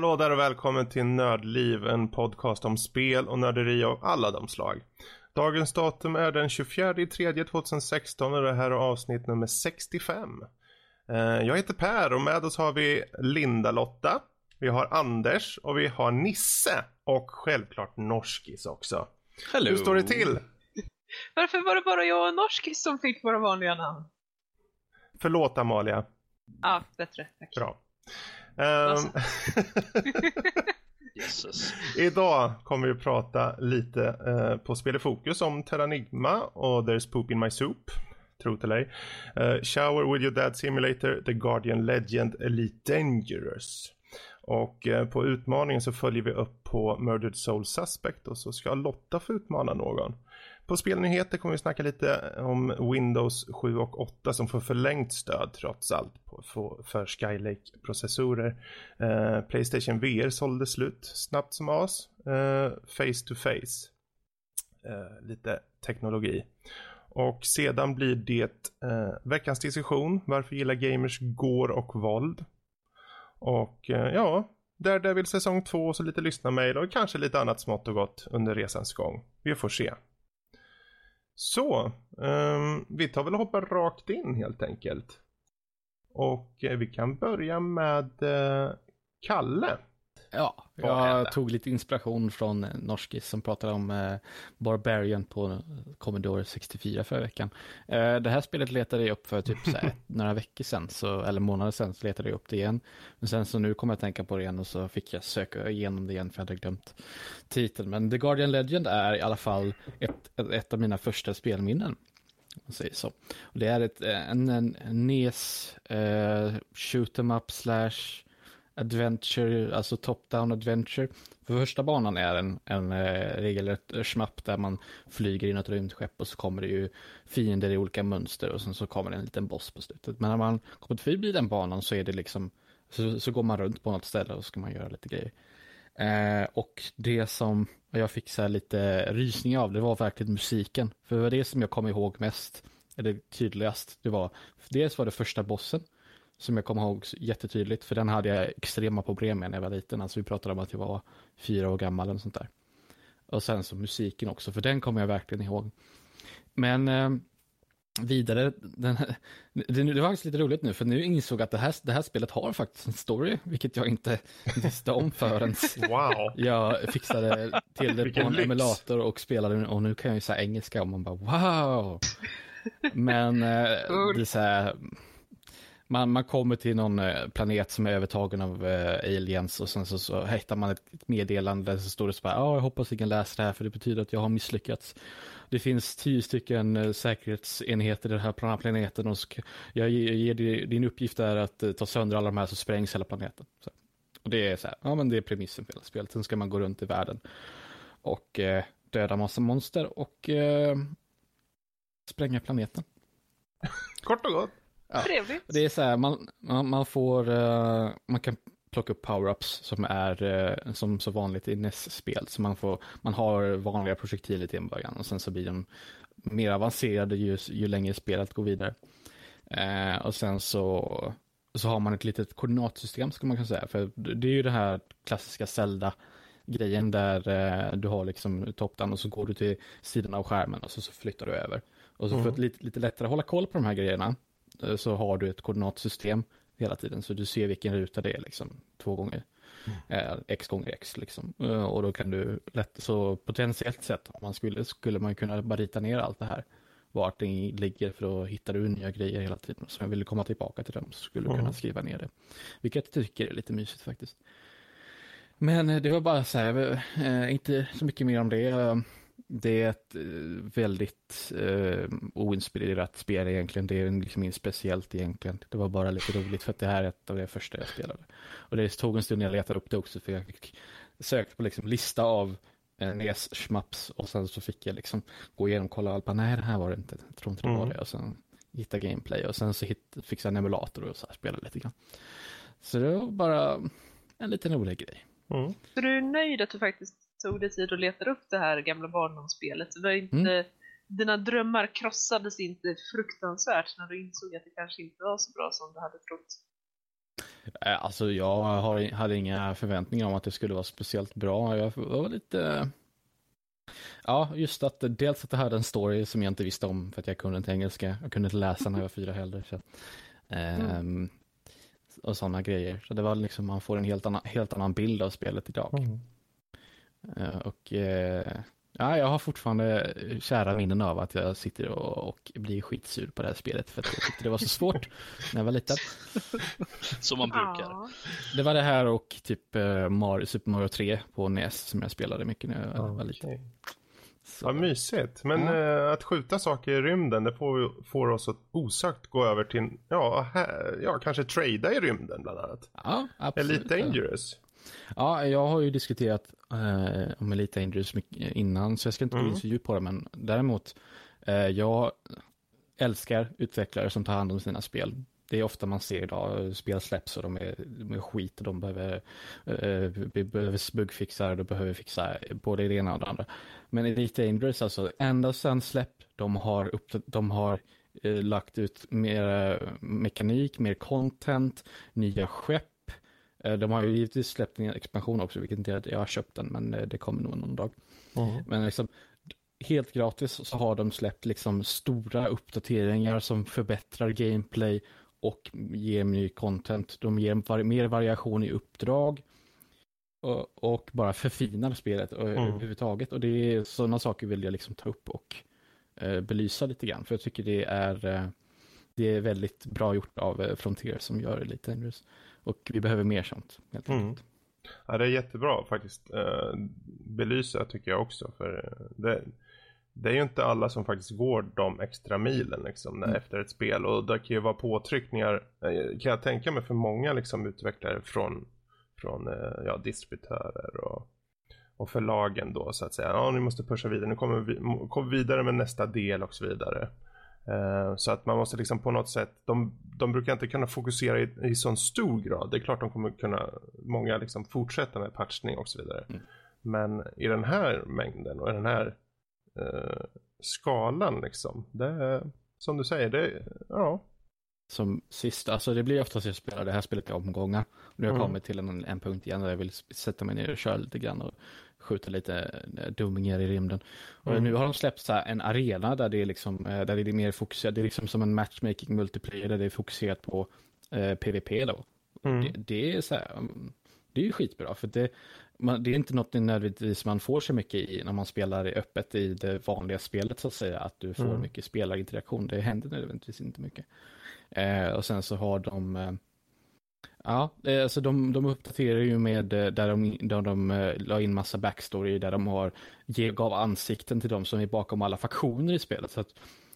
Hallå där och välkommen till Nördliv, en podcast om spel och nörderi av alla de slag. Dagens datum är den 24 3 2016 och det här är avsnitt nummer 65. Eh, jag heter Per och med oss har vi Linda-Lotta, vi har Anders och vi har Nisse och självklart Norskis också. Hello. Hur står det till? Varför var det bara jag och Norskis som fick våra vanliga namn? Förlåt Amalia. Ja, bättre. Tack. Bra. Jesus. Idag kommer vi att prata lite eh, på Spel i fokus om Terranigma och There's Poop in My Soup. Tro till ej. Eh, Shower with your dad simulator, The Guardian Legend, Elite Dangerous. Och eh, på utmaningen så följer vi upp på Murdered Soul Suspect och så ska Lotta få utmana någon. På spelnyheter kommer vi snacka lite om Windows 7 och 8 som får förlängt stöd trots allt på, för, för Skylake-processorer. Eh, Playstation VR sålde slut snabbt som as. Eh, face to face. Eh, lite teknologi. Och sedan blir det eh, veckans diskussion. Varför gillar gamers går och våld? Och eh, ja, Daredevil säsong 2 och så lite lyssna mejl och kanske lite annat smått och gott under resans gång. Vi får se. Så, um, vi tar väl och hoppar rakt in helt enkelt. Och eh, vi kan börja med eh, Kalle. Ja, jag tog lite inspiration från Norskis som pratade om eh, Barbarian på Commodore 64 förra veckan. Eh, det här spelet letade jag upp för typ här, några veckor sedan, så, eller månader sedan, så letade jag upp det igen. Men sen så nu kom jag tänka på det igen och så fick jag söka igenom det igen för jag hade glömt titeln. Men The Guardian Legend är i alla fall ett, ett, av mina första spelminnen. man säger så. Och det är ett, eh, en, en, en NES eh, shoot 'em up slash adventure, alltså top-down adventure. För första banan är en, en eh, regelrätt schmapp där man flyger i något rymdskepp och så kommer det ju fiender i olika mönster och sen så kommer det en liten boss på slutet. Men när man kommit förbi den banan så är det liksom, så, så går man runt på något ställe och så ska man göra lite grejer. Eh, och det som jag fick så här lite rysning av, det var verkligen musiken. För det var det som jag kom ihåg mest, eller tydligast. Det var, dels var det första bossen, som jag kommer ihåg jättetydligt, för den hade jag extrema problem med när jag var liten. Alltså vi pratade om att jag var fyra år gammal eller sånt där. Och sen så musiken också, för den kommer jag verkligen ihåg. Men eh, vidare, den, det, det var faktiskt lite roligt nu, för nu insåg jag att det här, det här spelet har faktiskt en story, vilket jag inte visste om förrän Wow. jag fixade till det på en lyx. emulator och spelade och nu kan jag ju säga engelska och man bara wow. Men eh, det är så här, man, man kommer till någon eh, planet som är övertagen av eh, aliens och sen så, så hittar man ett, ett meddelande som så står det så här, ja jag hoppas ingen läser det här för det betyder att jag har misslyckats. Det finns tio stycken eh, säkerhetsenheter i den här planeten och jag ger, jag ger dig, din uppgift är att ta sönder alla de här så sprängs hela planeten. Så. Och det är så här, ja men det är premissen för hela spelet. Sen ska man gå runt i världen och eh, döda massa monster och eh, spränga planeten. Kort och gott. Ja. Trevligt. Det är så här, man, man, man får, eh, man kan plocka upp power-ups som är eh, som så vanligt i NES-spel. Så man, får, man har vanliga projektiler till en början och sen så blir de mer avancerade ju, ju längre spelet går vidare. Eh, och sen så, så har man ett litet koordinatsystem skulle man kunna säga. För det är ju det här klassiska Zelda-grejen där eh, du har liksom top-down och så går du till sidan av skärmen och så, så flyttar du över. Och så för Mm. att lite, lite lättare hålla koll på de här grejerna så har du ett koordinatsystem hela tiden så du ser vilken ruta det är liksom två gånger. Eh, x gånger x liksom. Eh, och då kan du lätt, så potentiellt sett om man skulle, skulle man kunna bara rita ner allt det här. Vart det ligger för då hittar du nya grejer hela tiden. Så jag ville komma tillbaka till dem så skulle du kunna Mm. skriva ner det. Vilket jag tycker är lite mysigt faktiskt. Men eh, det var bara så här, eh, inte så mycket mer om det. Det är ett eh, väldigt eh, oinspirerat spel egentligen. Det är liksom inget speciellt egentligen. Det var bara lite roligt för att det här är ett av de första jag spelade. Och det tog en stund när jag letade upp det också för jag fick sökt på liksom lista av eh, NES schmaps och sen så fick jag liksom gå igenom och kolla och bara nej det här var det inte. Jag tror inte det var Mm. det. Och sen hitta gameplay och sen så hit, fixade jag en emulator och så här spelade lite grann. Så det var bara en liten rolig grej. Mm. Så du är nöjd att du faktiskt tog dig tid och letade upp det här gamla barndomsspelet? Det var inte, Mm. Dina drömmar krossades inte fruktansvärt när du insåg att det kanske inte var så bra som du hade trott? Eh, Alltså jag har, hade inga förväntningar om att det skulle vara speciellt bra. Jag var lite... Ja, just att dels att det hade en story som jag inte visste om för att jag kunde inte engelska. Jag kunde inte läsa när jag var fyra heller. Så. Ehm, och sådana grejer. Så det var liksom, man får en helt annan, helt annan bild av spelet idag. Mm. Eh, och eh, ja, jag har fortfarande kära minnen av att jag sitter och, och blir skitsur på det här spelet för att jag tyckte det var så svårt när jag var liten. Som man brukar. Det var det här och typ eh, Mario, Super Mario 3 på NES som jag spelade mycket när jag var liten. Så, Vad mysigt. Men Ja. eh, att skjuta saker i rymden, det får, får oss att osökt gå över till, ja, här, ja kanske trada i rymden bland annat. ja, absolut. Elite Dangerous. Ja, jag har ju diskuterat eh, om Elite Dangerous innan, så jag ska inte gå in Mm. så djupt på det, men däremot, eh, jag älskar utvecklare som tar hand om sina spel. Det är ofta man ser idag, spel släpps och de är, de är skit och de behöver, eh, behöver bugfixar, de behöver fixa både det ena och det andra. Men Elite Dangerous, alltså ända sedan släpp, de har, upp, de har eh, lagt ut mer mekanik, mer content, nya skepp. Eh, De har ju givetvis släppt en expansion också, vilket inte är att jag har köpt den, men eh, det kommer nog någon dag. Men liksom, helt gratis så har de släppt liksom stora uppdateringar som förbättrar gameplay och ger ny content. De ger mer variation i uppdrag och, och bara förfinar spelet och, Mm. överhuvudtaget. Och det är sådana saker vill jag liksom ta upp och eh, belysa lite grann. För jag tycker det är, eh, det är väldigt bra gjort av eh, Frontier som gör det lite Dangerous. Och vi behöver mer sånt. Helt Mm. enkelt. Ja, det är jättebra faktiskt. Eh, belysa tycker jag också. För eh, det, det är ju inte alla som faktiskt går de extra milen liksom, Mm. efter ett spel. Och det kan ju vara påtryckningar, eh, kan jag tänka mig, för många liksom, utvecklare från, från ja, distributörer och, och förlagen då så att säga. Ja, ni måste pusha vidare, nu kommer vi må- kom vidare med nästa del och så vidare. Eh, Så att man måste liksom på något sätt, de, de brukar inte kunna fokusera i, i sån stor grad. Det är klart de kommer kunna, många liksom fortsätta med patchning och så vidare. Mm. Men i den här mängden och i den här eh, skalan liksom, det är som du säger, det ja. Som sist, alltså det blir oftast jag spelar det här spelet i omgångar. Nu har jag Mm. kommit till en, en punkt igen där jag vill sätta mig ner och köra lite grann och skjuta lite eh, dummingar i rymden. Och Mm. nu har de släppt så en arena där det är liksom, eh, där det är mer fokuserat, det är liksom som en matchmaking multiplayer där det är fokuserat på eh, PVP då. Mm. Det, det är så här, mm, det är ju skitbra för det, man, det är inte något nödvändigtvis man får så mycket i när man spelar öppet i det vanliga spelet så att säga, att du får Mm. mycket spelarinteraktion. Det händer nödvändigtvis inte mycket. Eh, och sen så har de, eh, ja, alltså de, de uppdaterar ju med eh, där de, där de eh, la in massa backstory, där de har, ge, gav ansikten till de som är bakom alla faktioner i spelet. Så att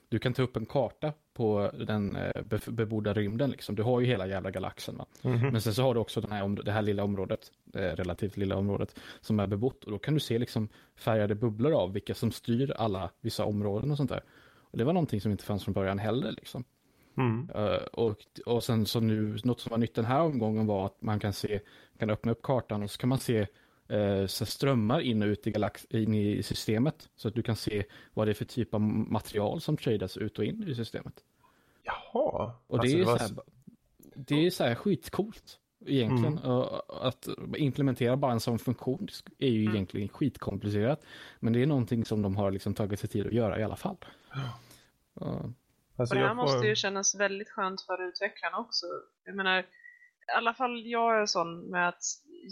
du kan ta upp en karta på den be, bebodda rymden liksom. Du har ju hela jävla galaxen va. Mhm. Men sen så har du också den här, det här lilla området, relativt lilla området, som är bebott. Och då kan du se liksom färgade bubblor av vilka som styr alla vissa områden och sånt där. Och det var någonting som inte fanns från början heller liksom. Mm. Eh, och, och sen så nu, något som var nytt den här omgången var att man kan se, kan öppna upp kartan och så kan man se eh, så strömmar in och ut i, galax, in i systemet. Så att du kan se vad det är för typ av material som tradas ut och in i systemet. Jaha. Och Alltså, det, är var så här, det är så här skitcoolt egentligen. Mm. Att implementera bara en sån funktion är ju Mm. egentligen skitkomplicerat. Men det är någonting som de har liksom tagit sig tid att göra i alla fall. Och, Alltså, och det här jag får- måste ju kännas väldigt skönt för utvecklarna också. Jag menar, i alla fall jag är sån med att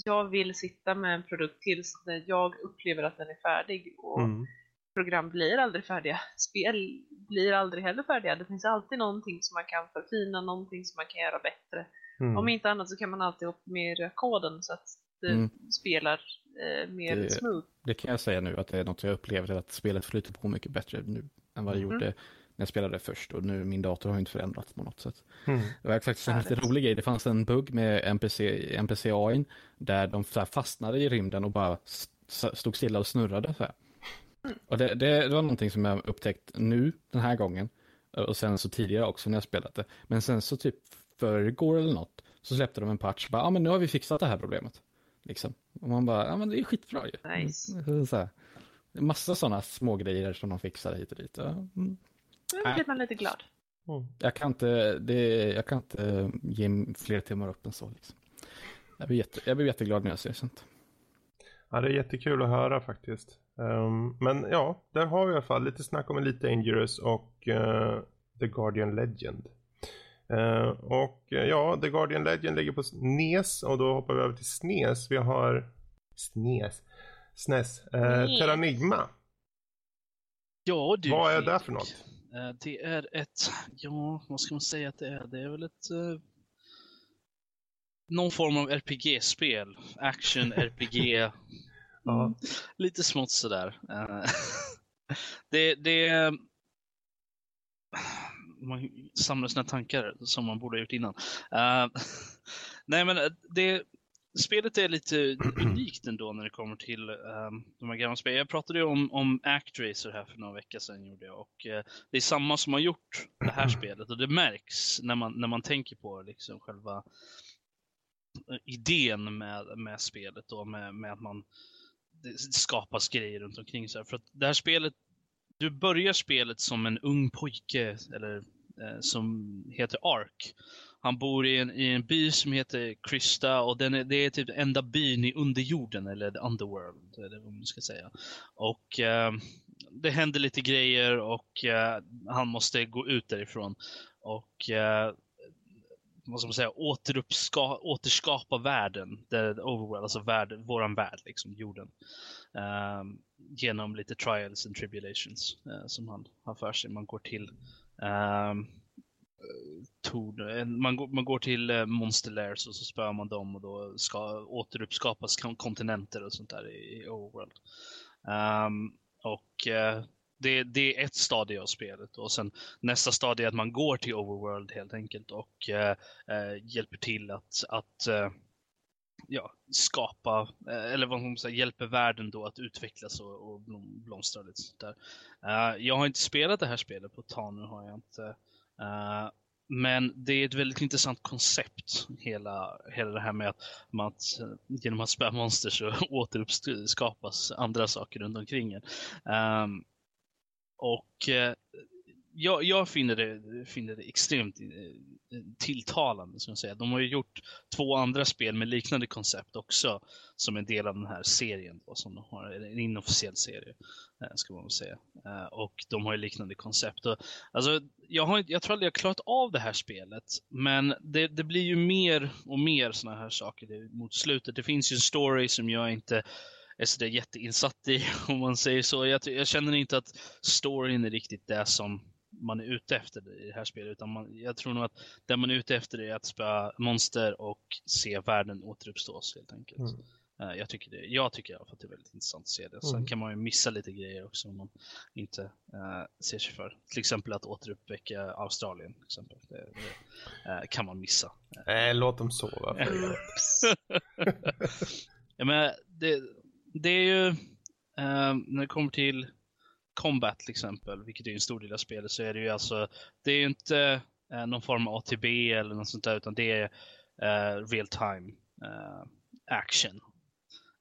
jag vill sitta med en produkt tills jag upplever att den är färdig. Och Mm. program blir aldrig färdiga. Spel blir aldrig heller färdiga. Det finns alltid någonting som man kan förfina, någonting som man kan göra bättre. Mm. Om inte annat så kan man alltid optimera koden så att det Mm. spelar eh, mer Det- smooth. det kan jag säga nu att det är något jag upplever att spelet flyter på mycket bättre nu än vad det Mhm. gjorde när jag spelade först. Och nu min dator har ju inte förändrats på något sätt. Mm. Det var faktiskt en lite rolig grej. Det fanns en bugg med NPC, NPC-AIn där de så här fastnade i rymden och bara stod stilla och snurrade. Så här. Och det, det, det var någonting som jag upptäckt nu den här gången och sen så tidigare också när jag spelat det. Men sen så typ förrgår eller något så släppte de en patch. Ja, ah, men nu har vi fixat det här problemet. Liksom. Och man bara, ja men det är skitbra ju. Nice. Mm, Så här. Massa sådana små grejer som de fixar hit och dit. Ja, mm. Nu blir man lite glad. Mm. Jag, kan inte, det, jag kan inte ge fler timmar upp än så. Liksom. Jag, blir jätte, jag blir jätteglad när jag ser sånt. Ja, det är jättekul att höra faktiskt. Um, men ja, där har vi i alla fall lite snack om Elite Dangerous och uh, The Guardian Legend. Uh, och uh, ja, The Guardian Legend ligger på NES och då hoppar vi över till SNES. Vi har SNES, SNES, uh, Terranigma. Ja du. Vad är det för något? Det är ett, ja vad ska man säga att det är? Det är väl ett någon form av RPG-spel. Action, RPG. mm, lite smått sådär. det, det man samlar sina tankar som man borde ha gjort innan. Uh, nej men det, spelet är lite unikt ändå när det kommer till um, de här gamla spelen. Jag pratade ju om, om Actracer här för några veckor sedan gjorde jag och uh, det är samma som har gjort det här spelet och det märks när man, när man tänker på liksom själva idén med, med spelet då med, med att man det skapas grejer runt omkring sig. För att det här spelet, du börjar spelet som en ung pojke eller eh, som heter Ark. Han bor i en, i en by som heter Krista och den är, det är typ enda byn i underjorden eller the underworld eller vad man ska säga. Och eh, det händer lite grejer och eh, han måste gå ut därifrån. Och eh, vad ska man säga, återuppska, återskapa världen, the overworld, alltså värld, våran värld, liksom jorden. Um, genom lite trials and tribulations uh, som han har för sig. Man går till um, Eh, torn. man, går, man går till eh, Monster Lairs och så spöar man dem och då ska återuppskapas kontinenter och sånt där i, i Overworld. Um, och uh, det, det, är ett stadie av spelet och sen nästa stadie är att man går till Overworld helt enkelt och äh, hjälper till att, att ja, skapa, eller vad man säga, hjälper världen då att utvecklas och, och blomstra lite sånt där. jag har inte spelat det här spelet på ett tag nu har jag inte. Eh, men det är ett väldigt intressant koncept, hela, hela det här med att, med att genom att spöa monster så återuppskapas andra saker runt omkring en. Um, och eh, jag, jag finner, det, finner det extremt eh, tilltalande. Ska jag säga. De har ju gjort två andra spel med liknande koncept också som en del av den här serien. Då, som de har, en inofficiell serie, eh, ska man väl säga. Eh, och de har ju liknande koncept. Och, alltså, jag, har, jag tror aldrig jag klarat av det här spelet, men det, det blir ju mer och mer sådana här saker mot slutet. Det finns ju en story som jag inte är sådär jätteinsatt i, om man säger så. Jag, jag, känner inte att storyn är riktigt det som man är ute efter i det här spelet. Utan man, jag tror nog att det man är ute efter är att spöa monster och se världen återuppstås helt enkelt. Mm. Uh, jag, tycker det, jag tycker i alla fall att det är väldigt intressant att se det. Sen mm. kan man ju missa lite grejer också om man inte uh, ser sig för. Till exempel att återuppväcka Australien. Till exempel. Det, det uh, kan man missa. Nej, låt dem sova. ja, men det, det är ju, eh, när det kommer till combat till exempel, vilket är en stor del av spelet, så är det ju alltså, det är ju inte eh, någon form av ATB eller något sånt där, utan det är eh, real time eh, action.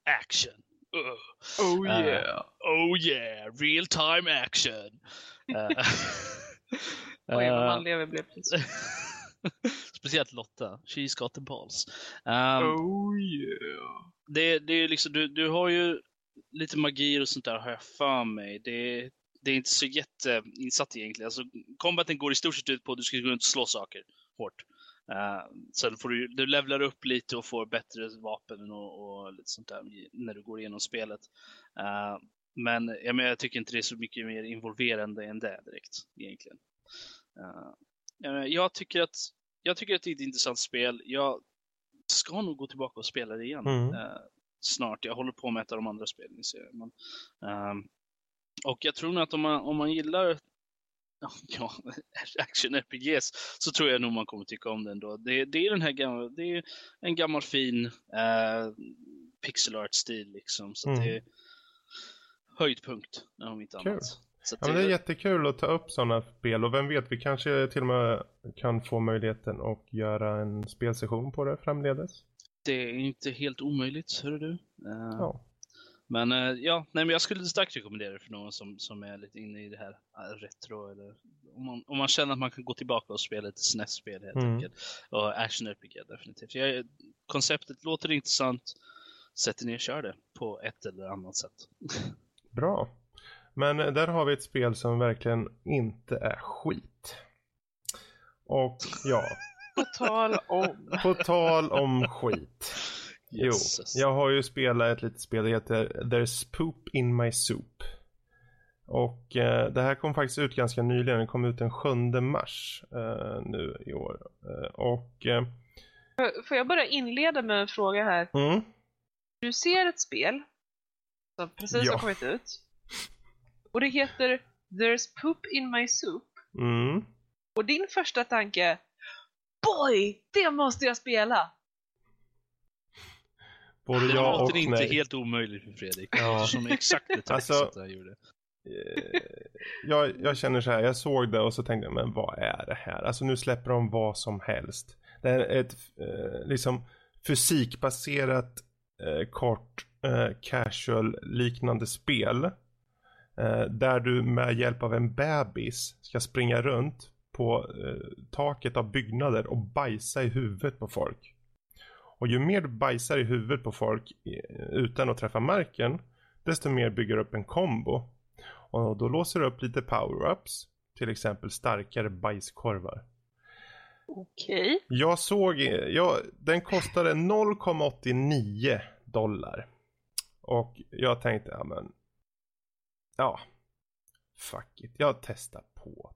Action! Uh. Oh yeah! oh yeah! Real time action! Oj, vad man lever blev plötsligt. Speciellt Lotta. She's got the balls. Um, oh yeah det, det är liksom, du, du har ju lite magier och sånt där har jag för mig. Det, det är inte så jätteinsatt egentligen. Alltså, combaten går i stort sett ut på att du ska gå runt och slå saker hårt. Uh, sen får du, du levlar upp lite och får bättre vapen och, och lite sånt där när du går igenom spelet. Uh, men jag, men jag tycker inte det är så mycket mer involverande än det direkt egentligen. Uh, jag, tycker att, jag tycker att det är ett intressant spel. Jag ska nog gå tillbaka och spela det igen mm. eh, snart. Jag håller på med ett av de andra spelen i serien. Men, eh, och jag tror nog att om man, om man gillar ja, action-RPGs så tror jag nog man kommer tycka om den då. Det, det är den här gamla, det är en gammal fin eh, pixel art-stil liksom. Så mm. det är höjdpunkt om inte Kul. annat. Så ja, det... det är jättekul att ta upp sådana spel och vem vet, vi kanske till och med kan få möjligheten att göra en spelsession på det framledes. Det är inte helt omöjligt, hör du. Uh, ja. Men eh, ja, nej, men jag skulle starkt rekommendera det för någon som, som är lite inne i det här eh, retro. Eller om man, om man känner att man kan gå tillbaka och spela lite SNES-spel helt Mm. enkelt. Och action-RPG definitivt. Jag, konceptet låter intressant. Sätt er ner och kör det på ett eller annat sätt. Bra. Men där har vi ett spel som verkligen inte är skit. Och ja, På tal om. på tal om skit. Jo, jag har ju spelat ett litet spel, det heter There's Poop in My Soup. Och eh, det här kom faktiskt ut ganska nyligen, det kom ut den 7 mars eh, nu i år. Eh, och, eh, Får jag bara inleda med en fråga här? mm, Du ser ett spel som precis Ja. har kommit ut. Och det heter There's Poop in My Soup. mm, Och din första tanke är Boy, det måste jag spela! både Det ja och låter inte nej. helt omöjligt för Fredrik. Ja. Eftersom exakt det Alltså- jag gjorde. Eh, jag, jag känner så här, jag såg det och så tänkte jag, men vad är det här? Alltså nu släpper de vad som helst. Det är ett eh, liksom fysikbaserat eh, kort eh, casual liknande spel. Eh, där du med hjälp av en bebis ska springa runt på eh, taket av byggnader och bajsa i huvudet på folk. Och ju mer du bajsar i huvudet på folk eh, utan att träffa marken, desto mer bygger upp en kombo. Och då låser du upp lite power-ups. Till exempel starkare bajskorvar. Okej. Jag såg, ja, den kostade 0,89 dollar. Och jag tänkte, ja men. Ja. Fuck it, jag testar på.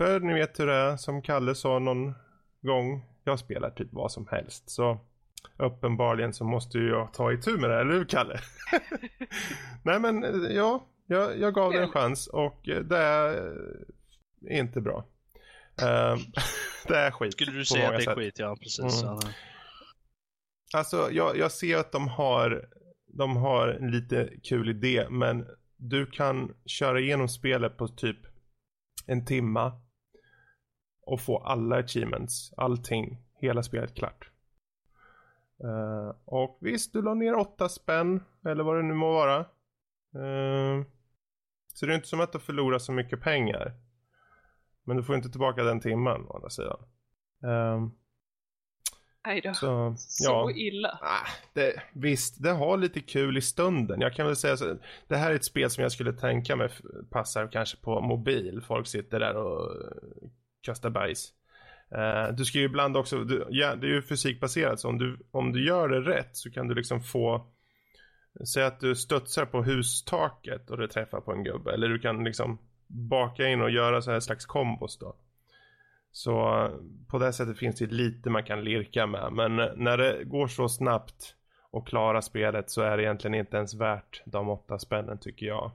För ni vet hur det är, som Kalle sa någon gång. Jag spelar typ vad som helst. Så uppenbarligen så måste ju jag ta itu med det, eller hur Kalle? Nej men ja, jag, jag gav det en chans och det är inte bra. Ehm, det är skit. Skulle du säga att det är sätt. skit? Ja, precis. Mm. Ja. Alltså jag, jag ser att de har, de har en lite kul idé men du kan köra igenom spelet på typ en timma och få alla achievements, allting, hela spelet klart. Eh, och visst, du la ner åtta spänn eller vad det nu må vara. Eh, så det är inte som att du förlorar så mycket pengar. Men du får inte tillbaka den timmen å andra sidan. Nej då. så, Så ja. illa. Ah, det, visst, det har lite kul i stunden. Jag kan väl säga så. Det här är ett spel som jag skulle tänka mig passar kanske på mobil. Folk sitter där och Kasta bajs. Uh, du ska ju ibland också, du, ja, det är ju fysikbaserat så om du, om du gör det rätt så kan du liksom få Säg att du studsar på hustaket och det träffar på en gubbe. Eller du kan liksom baka in och göra så här slags kombos då. Så på det sättet finns det lite man kan lirka med. Men när det går så snabbt och klara spelet så är det egentligen inte ens värt de åtta spännen tycker jag.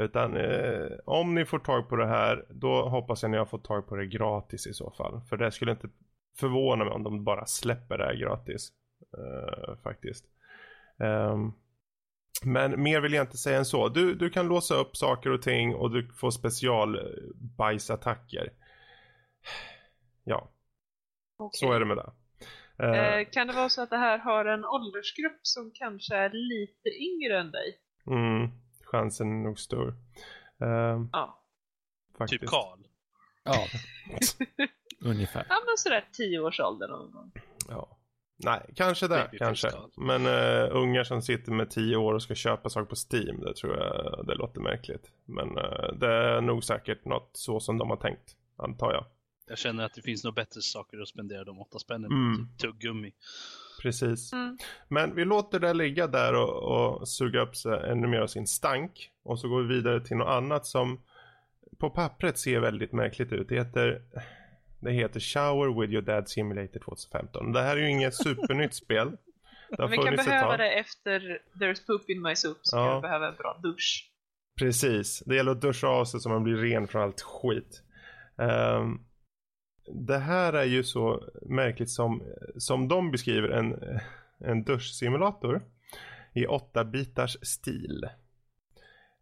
Utan eh, om ni får tag på det här då hoppas jag ni har fått tag på det gratis i så fall. För det skulle inte förvåna mig om de bara släpper det här gratis. Eh, faktiskt. Ehm, men mer vill jag inte säga än så. Du, du kan låsa upp saker och ting och du får special eh, bajsattacker. Ja, Okej. så är det med det. Eh, Eh, kan det vara så att det här har en åldersgrupp som kanske är lite yngre än dig? mm, chansen är nog stor. Eh, Ja. faktiskt. Typ Karl. Ja, ungefär. Ja men sådär 10 års ålder någon gång. Ja. Nej, kanske det. Babyface Kanske. Men uh, ungar som sitter med 10 år och ska köpa saker på Steam, det tror jag det låter märkligt. Men eh, det är nog säkert något så som de har tänkt, antar jag. Jag känner att det finns nog bättre saker att spendera de åtta spännen Mm. på. Typ tuggummi. Precis. Mm. Men vi låter det ligga där och, och suga upp sig ännu mer av sin stank. Och så går vi vidare till något annat som på pappret ser väldigt märkligt ut. Det heter, det heter Shower with your dad simulator 2015. Det här är ju inget supernytt spel. Det har vi kan behöva det efter There's poop in my soup så Ja. kan vi behöva en bra dusch. Precis, det gäller att duscha av sig så man blir ren från allt skit. Ehm, det här är ju så märkligt som, som de beskriver en, en duschsimulator i 8-bitars stil.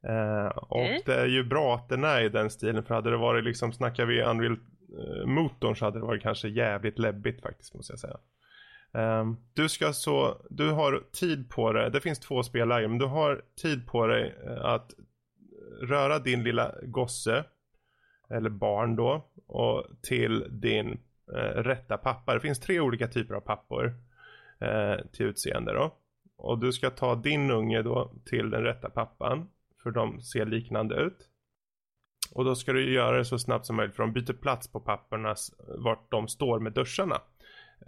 Eh, och Okej. det är ju bra att den är i den stilen för hade det varit liksom, snackar vi Unreal eh, motorn så hade det varit kanske jävligt läbbigt faktiskt måste jag säga. Um, du ska så, du har tid på dig, det finns två spellägen, men du har tid på dig uh, att röra din lilla gosse, eller barn då, och till din eh, rätta pappa. Det finns tre olika typer av pappor eh, till utseende då. Och du ska ta din unge då till den rätta pappan, för de ser liknande ut. Och då ska du göra det så snabbt som möjligt för de byter plats på papperna vart de står med duscharna.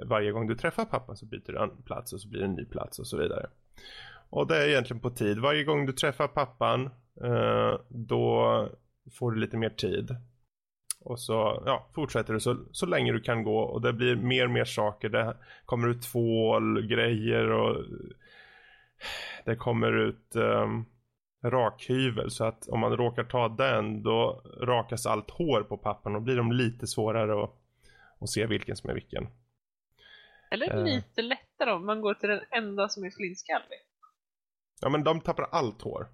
Varje gång du träffar pappan så byter du en plats och så blir det en ny plats och så vidare. Och det är egentligen på tid. Varje gång du träffar pappan eh, då får du lite mer tid. Och så ja, fortsätter du så, så länge du kan gå och det blir mer och mer saker. Det kommer ut tvål, grejer och det kommer ut um, rakhyvel så att om man råkar ta den då rakas allt hår på pappan och blir de lite svårare att, att se vilken som är vilken. Eller uh, lite lättare om man går till den enda som är flintskallig. Ja men de tappar allt hår.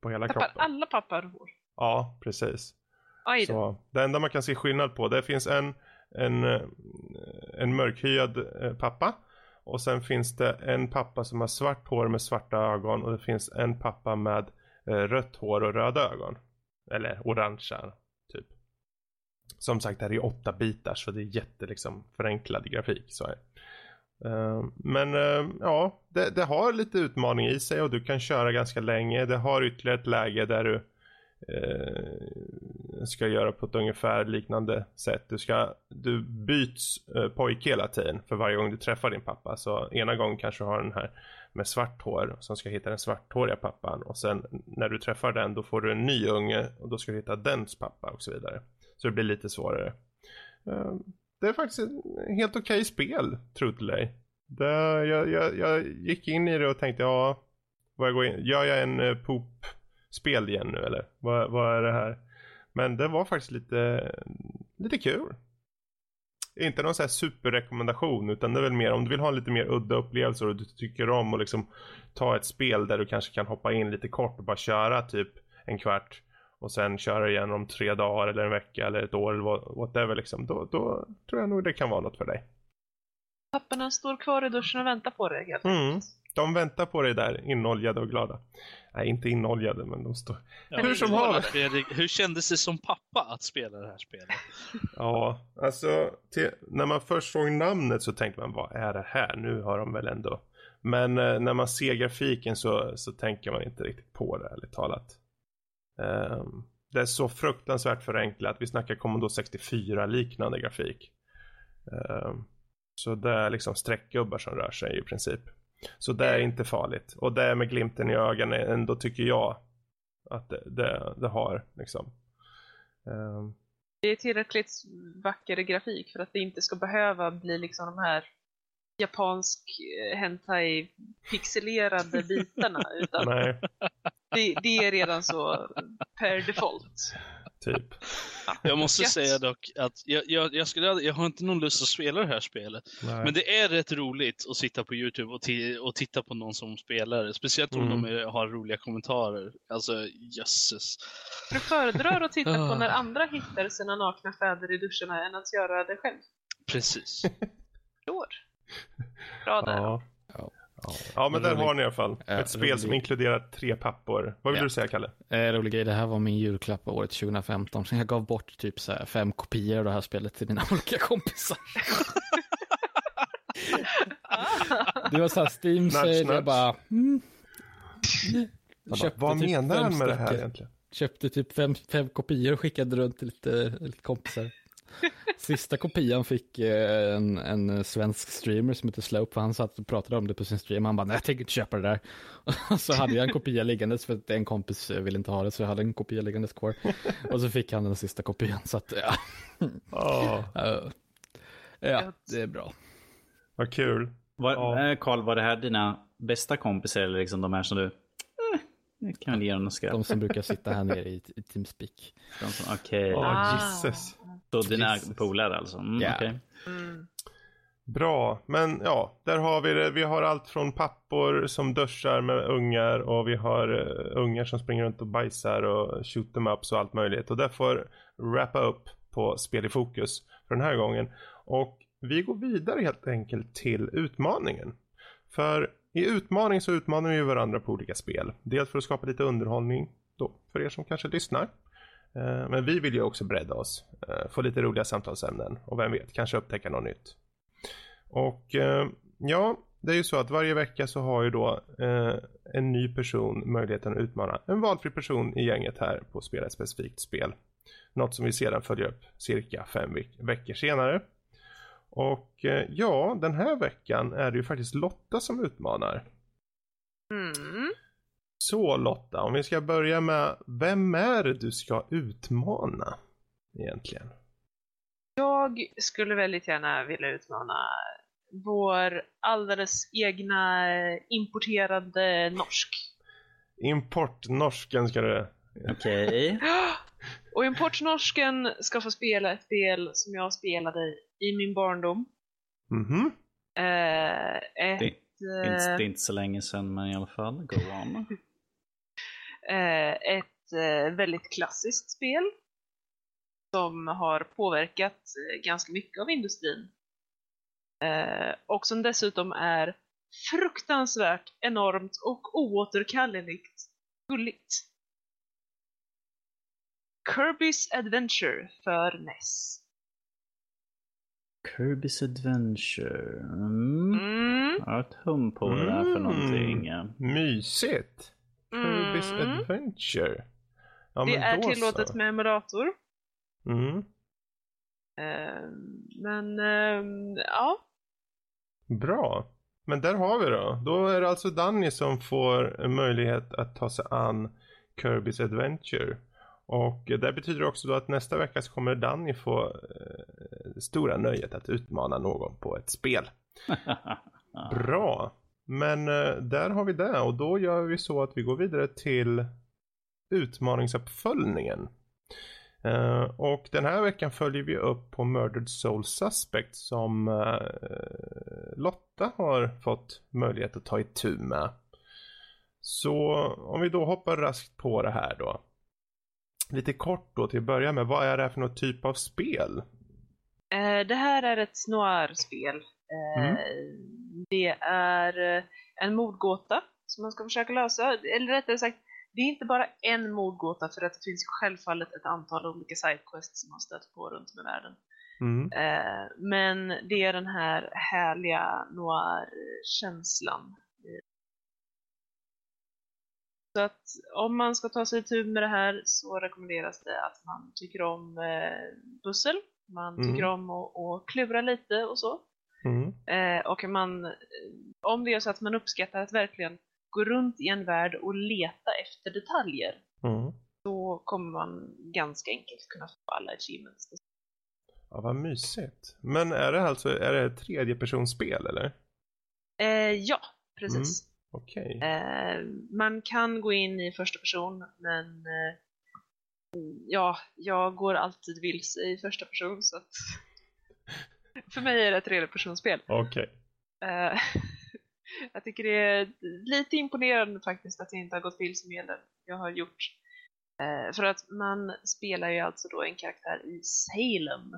På hela tappar kroppen. Tappar alla pappar hår? Ja, precis. Så det enda man kan se skillnad på, det finns en, en, en mörkhyad eh, pappa och sen finns det en pappa som har svart hår med svarta ögon och det finns en pappa med eh, rött hår och röda ögon. Eller orangea typ. Som sagt det här är åtta bitar så det är jätte liksom förenklad grafik så här. Men ja, det, det, har lite utmaning i sig och du kan köra ganska länge. Det har ytterligare ett läge där du eh, ska göra på ett ungefär liknande sätt. Du, ska, du byts eh, pojke hela tiden för varje gång du träffar din pappa. Så ena gången kanske du har den här med svart hår som ska hitta den svarthåriga pappan. Och sen när du träffar den då får du en ny unge och då ska du hitta dens pappa och så vidare. Så det blir lite svårare. Eh, det är faktiskt ett helt okej okay spel, tro till dig. Det, jag, jag, jag, gick in i det och tänkte, ja, vad jag går in, gör jag en eh, poop? Poop-spel igen nu eller? Vad, vad är det här? Men det var faktiskt lite, lite kul. Inte någon sån här superrekommendation utan det är väl mer om du vill ha lite mer udda upplevelser och du tycker om att liksom ta ett spel där du kanske kan hoppa in lite kort och bara köra typ en kvart och sen köra igen om tre dagar eller en vecka eller ett år eller whatever liksom. Då, då tror jag nog det kan vara något för dig. Papporna står kvar i duschen och väntar på dig helt mm. De väntar på dig där, inoljade och glada. Nej, inte inoljade, men de står... Ja, hur som helst. Hur kändes det som pappa att spela det här spelet? ja, alltså till, när man först såg namnet så tänkte man, vad är det här? Nu har de väl ändå... Men eh, när man ser grafiken så, så tänker man inte riktigt på det, ärligt talat. Um, det är så fruktansvärt förenklat. Vi snackar Commodore 64 liknande grafik. Um, så det är liksom streckgubbar som rör sig i princip. Så det är inte farligt. Och det är med glimten i ögonen ändå tycker jag att det, det, det har liksom. Um. Det är tillräckligt vacker grafik för att det inte ska behöva bli liksom de här japansk eh, hentai pixelerade bitarna utan det, det, är redan så per default. Typ. Jag måste Gött. säga dock att jag, jag, jag, skulle, jag har inte någon lust att spela det här spelet. Nej. Men det är rätt roligt att sitta på Youtube och, och titta på någon som spelar. Speciellt om mm. de är, har roliga kommentarer. Alltså, jösses. Du föredrar att titta på när andra hittar sina nakna fäder i duscharna än att göra det själv? Precis. Bra där. Ja. Ja, ja men där har ni i alla fall. Ett spel rolig. som inkluderar tre pappor. Vad vill ja. du säga, Kalle? Eh, rolig grej, det här var min julklapp året 2015. Så jag gav bort typ så fem kopior av det här spelet till mina olika kompisar. det var så här Steam sale, jag bara... Mm. Köpte vad typ menar han med det här egentligen? Köpte typ fem, fem kopior och skickade runt till lite, lite kompisar. Sista kopian fick eh, en, en svensk streamer som heter Slope, för han satt och pratade om det på sin stream. Han bara, nej jag tänker inte köpa det där. Och så hade jag en kopia liggandes för att en kompis ville inte ha det, så jag hade en kopia liggandes kvar. Och så fick han den sista kopian, så att ja. Oh. ja, det är bra. Vad kul. Var, Karl, ja. var det här dina bästa kompisar eller liksom de här som du eh, jag kan ge dem något skratt. De som brukar sitta här nere i, i Teamspeak. Okej. Okay. Oh, ah. Jesus. Så dina polare alltså? Mm, yeah. okay. mm. Bra, men ja, där har vi det. Vi har allt från pappor som duschar med ungar och vi har uh, ungar som springer runt och bajsar och shoot them ups och allt möjligt. Och det får wrappa upp på spel i fokus för den här gången. Och vi går vidare helt enkelt till utmaningen. För i utmaning så utmanar vi varandra på olika spel. Dels för att skapa lite underhållning då, för er som kanske lyssnar. Eh, men vi vill ju också bredda oss, eh, få lite roliga samtalsämnen och vem vet, kanske upptäcka något nytt. Och eh, ja, det är ju så att varje vecka så har ju då en ny person möjligheten att utmana en valfri person i gänget här på att spela ett specifikt spel. Något som vi sedan följer upp cirka fem veck veckor senare. Och ja, den här veckan är det ju faktiskt Lotta som utmanar. Mm. Så Lotta, om vi ska börja med, vem är det du ska utmana egentligen? Jag skulle väldigt gärna vilja utmana vår alldeles egna importerade norsk. Importnorsken ska du... Okej. Okay. Och importnorsken ska få spela ett spel som jag spelade i min barndom. Mhm. eh, ett, det, det, är inte, det är inte så länge sedan men i alla fall, go on. Eh, ett eh, väldigt klassiskt spel som har påverkat eh, ganska mycket av industrin. Och som dessutom är fruktansvärt enormt och oåterkalleligt gulligt. Kirby's Adventure för NES. Kirby's Adventure. Mm. Mm. Jag har ett hum på vad det är för mm. någonting. Mysigt. Kirby's mm. Adventure. Ja, det är tillåtet så. med emulator. Mm. Uh, men uh, ja. Bra. Men där har vi då. Då är det alltså Danny som får möjlighet att ta sig an Kirby's Adventure. Och det betyder också då att nästa vecka så kommer Danny få eh, stora nöjet att utmana någon på ett spel. Bra. Men eh, där har vi det och då gör vi så att vi går vidare till utmaningsuppföljningen. Uh, och den här veckan följer vi upp på Murdered Soul Suspect som uh, Lotta har fått möjlighet att ta itu med. Så om vi då hoppar raskt på det här då. Lite kort då till att börja med, vad är det här för något typ av spel? Uh, det här är ett noir-spel Mm. Det är eh, en mordgåta som man ska försöka lösa. Eller rättare sagt, det är inte bara en mordgåta för att det finns självfallet ett antal olika sidequests som man stött på runt om i världen. Mm. Eh, men det är den här härliga noir-känslan. Så att om man ska ta sig tur med det här så rekommenderas det att man tycker om pussel, man tycker mm. om att, att klura lite och så. Mm. Eh, och man, om det är så att man uppskattar att verkligen gå runt i en värld och leta efter detaljer mm. då kommer man ganska enkelt kunna få alla achievements. Ja, vad mysigt. Men är det alltså är det ett tredjepersonsspel eller? Eh, ja, precis. Mm. Okej. Okay. Eh, man kan gå in i första person men eh, ja, jag går alltid vilse i första person så att För mig är det ett tredjepersonsspel. Okej. Okay. Eh, jag tycker det är lite imponerande faktiskt att jag inte har gått vilse med det jag har gjort. Uh, för att man spelar ju alltså då en karaktär i Salem.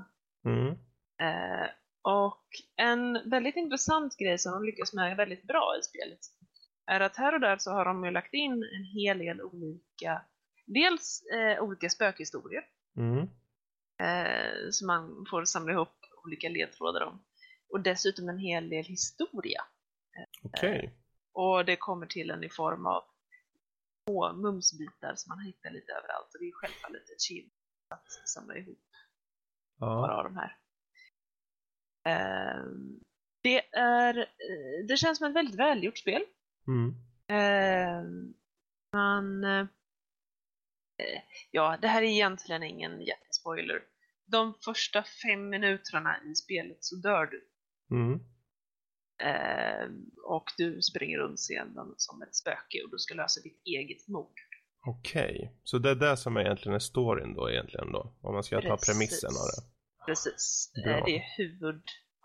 Mm. Uh, och en väldigt intressant grej som de lyckas med väldigt bra i spelet är att här och där så har de ju lagt in en hel del olika, dels olika spökhistorier. Mm. som man får samla ihop olika ledtrådar om. Och dessutom en hel del historia. Okej. Okay. Och det kommer till en i form av små mumsbitar som man hittar lite överallt. Och det är självfallet ett chill att samla ihop ja. några av de här. Ehm, det, är, eh, det känns som ett väldigt välgjort spel. Mm. Ehm, man... Eh, ja, det här är egentligen ingen jättespoiler de första fem minuterna i spelet så dör du. Mm. Eh, och du springer runt scenen som ett spöke och du ska lösa ditt eget mord. Okej, okay. så det är det som egentligen är storyn då egentligen då? Om man ska Precis. ta premissen av det. Precis, Bra. det är huvud,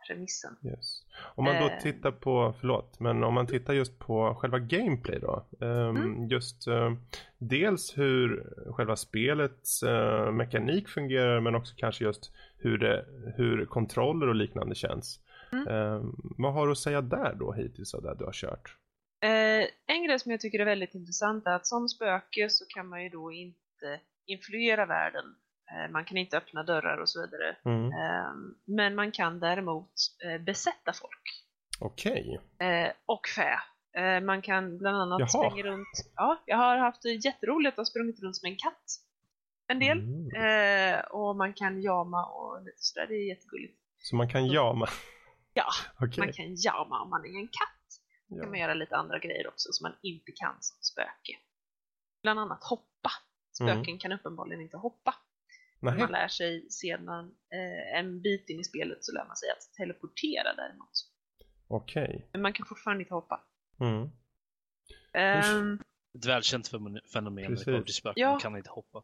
premissen. Yes. Om man då eh. tittar på, förlåt, men om man tittar just på själva gameplay då. Um, mm. Just uh, dels hur själva spelets uh, mekanik fungerar men också kanske just hur, det, hur kontroller och liknande känns. Mm. Um, vad har du att säga där då hittills av det du har kört? En grej som jag tycker är väldigt intressant är att som spöke så kan man ju då inte influera världen Eh, man kan inte öppna dörrar och så vidare. Mm. Ehm, men man kan däremot eh, besätta folk. Okej. Okay. Eh, och fä. Man kan bland annat Jaha. springa runt. Ja, jag har haft jätteroligt att sprungit runt som en katt. En del. Mm. Och man kan jama och lite sådär. Det är jättegulligt. Så man kan jama? Ja, okay. man kan jama om man är en katt. Ja. kan man göra lite andra grejer också som man inte kan som spöke. Bland annat hoppa. Spöken mm. kan uppenbarligen inte hoppa. Nej. Man lär sig sedan eh, en bit in i spelet så lär man sig att teleportera däremot. Okej. Okay. Men man kan fortfarande inte hoppa. Mm. Um, Ett välkänt fenomen när spöken, ja, kan inte hoppa.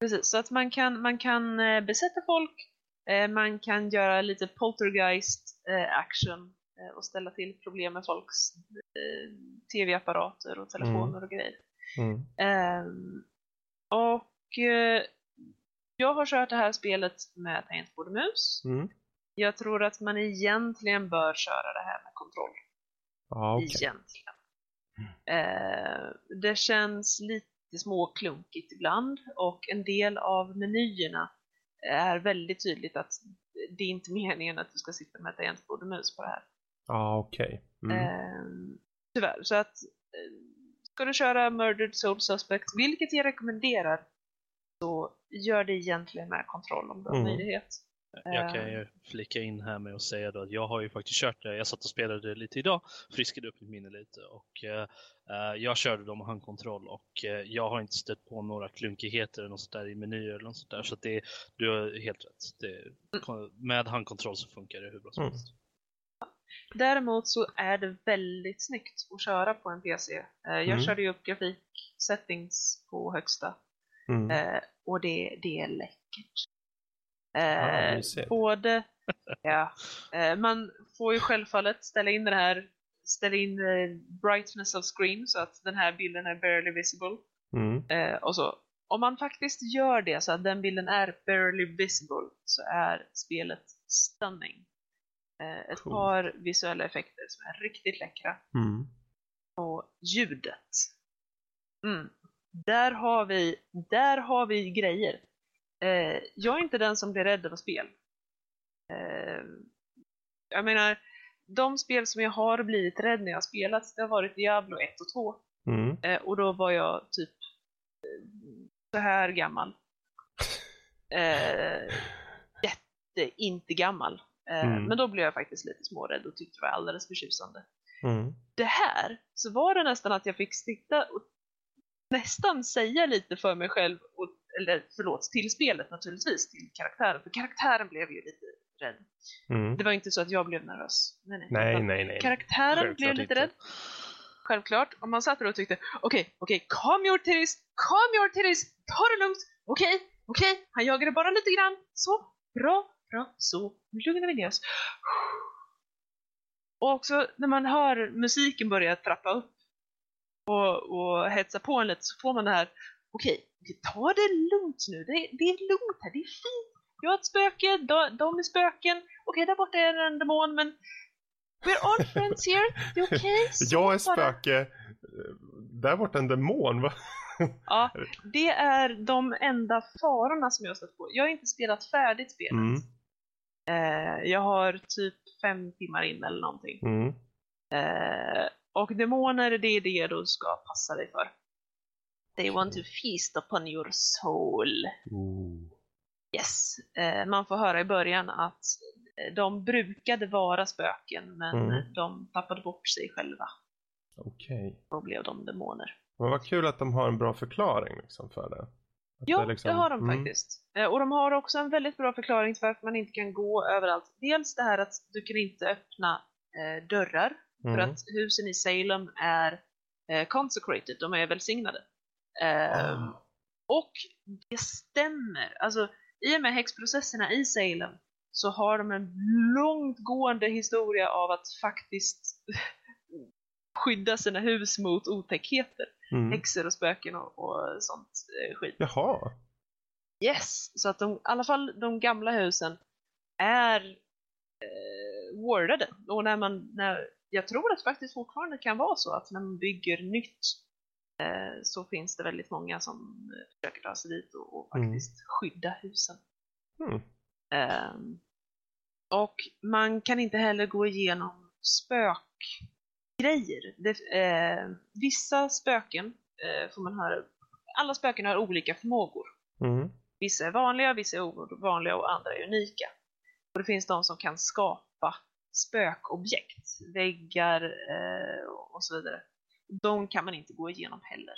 Precis, så att man kan, man kan eh, besätta folk, eh, man kan göra lite poltergeist eh, action eh, och ställa till problem med folks eh, tv-apparater och telefoner mm. och grejer. Mm. Um, och jag har kört det här spelet med tangentbord och mus. Mm. Jag tror att man egentligen bör köra det här med kontroll. Ah, okay. Egentligen. Mm. Eh, det känns lite småklunkigt ibland och en del av menyerna är väldigt tydligt att det är inte meningen att du ska sitta med tangentbord och mus på det här. Ja, ah, okej. Okay. Mm. Eh, tyvärr, så att eh, ska du köra Murdered Soul Suspect, vilket jag rekommenderar, så gör det egentligen med kontroll om du har mm. möjlighet. Jag kan ju flika in här med att säga då att jag har ju faktiskt kört det. Jag satt och spelade lite idag, friskade upp mitt minne lite och uh, jag körde dem med handkontroll och uh, jag har inte stött på några klunkigheter eller något sånt där i menyer eller något sånt där. Så att det, du har helt rätt. Det, mm. Med handkontroll så funkar det hur bra som mm. helst. Däremot så är det väldigt snyggt att köra på en PC. Uh, jag mm. körde ju upp grafiksettings på högsta Mm. Eh, och det, det är läckert. Eh, ah, både, ja, eh, man får ju självfallet ställa in den här ställa in eh, brightness of screen så att den här bilden är barely visible. Mm. Eh, och så. Om man faktiskt gör det så att den bilden är barely visible så är spelet stunning. Eh, ett cool. par visuella effekter som är riktigt läckra. Mm. Och ljudet. Mm. Där har vi, där har vi grejer. Eh, jag är inte den som blir rädd av spel. Eh, jag menar, de spel som jag har blivit rädd när jag har spelat, det har varit Diablo 1 och 2. Mm. Eh, och då var jag typ eh, så här gammal. Eh, jätte, inte gammal. Eh, mm. Men då blev jag faktiskt lite smårädd och tyckte det var alldeles förtjusande. Mm. Det här, så var det nästan att jag fick sitta och nästan säga lite för mig själv, och, eller förlåt, till spelet naturligtvis, till karaktären, för karaktären blev ju lite rädd. Mm. Det var inte så att jag blev nervös. Nej, nej, nej. nej, nej. Karaktären Självklart blev lite inte. rädd. Självklart. Om man satt där och tyckte, okej, okay, okej, okay, calm your titties, calm your titties, ta det lugnt, okej, okay, okej, han jagade bara lite grann, så, bra, bra, så, nu lugnar vi ner oss. Och också när man hör musiken börja trappa upp och, och hetsa på en lite så får man det här, okej, ta det lugnt nu, det, det är lugnt här, det är fint. Jag har ett spöke, de, de är spöken, okej där borta är en demon men we're all friends here, det är okej. Okay, jag är spöke, där borta en demon va? ja, det är de enda farorna som jag har stött på. Jag har inte spelat färdigt spelet. Mm. Eh, jag har typ fem timmar in eller någonting. Mm. Eh, och demoner, det är det du ska passa dig för. They want to feast upon your soul. Ooh. Yes. Eh, man får höra i början att eh, de brukade vara spöken, men mm. de tappade bort sig själva. Okej. Okay. Då blev de demoner. Men vad kul att de har en bra förklaring liksom för det. Att ja, det, liksom... det, har de mm. faktiskt. Eh, och de har också en väldigt bra förklaring till varför man inte kan gå överallt. Dels det här att du kan inte öppna eh, dörrar Mm. För att husen i Salem är eh, consecrated, de är välsignade. Eh, oh. Och det stämmer. Alltså, i och med häxprocesserna i Salem så har de en långtgående historia av att faktiskt skydda sina hus mot otäckheter. Mm. Häxor och spöken och, och sånt eh, skit. Jaha. Yes, så att de, i alla fall de gamla husen är eh, wardade. Och när man, när, jag tror att det faktiskt fortfarande kan vara så att när man bygger nytt eh, så finns det väldigt många som försöker ta sig dit och, och mm. faktiskt mm. skydda husen. Mm. Eh, och man kan inte heller gå igenom spökgrejer. Det, eh, vissa spöken eh, får man höra, alla spöken har olika förmågor. Mm. Vissa är vanliga, vissa är ovanliga och andra är unika. Och det finns de som kan skapa spökobjekt, väggar eh, och så vidare. De kan man inte gå igenom heller.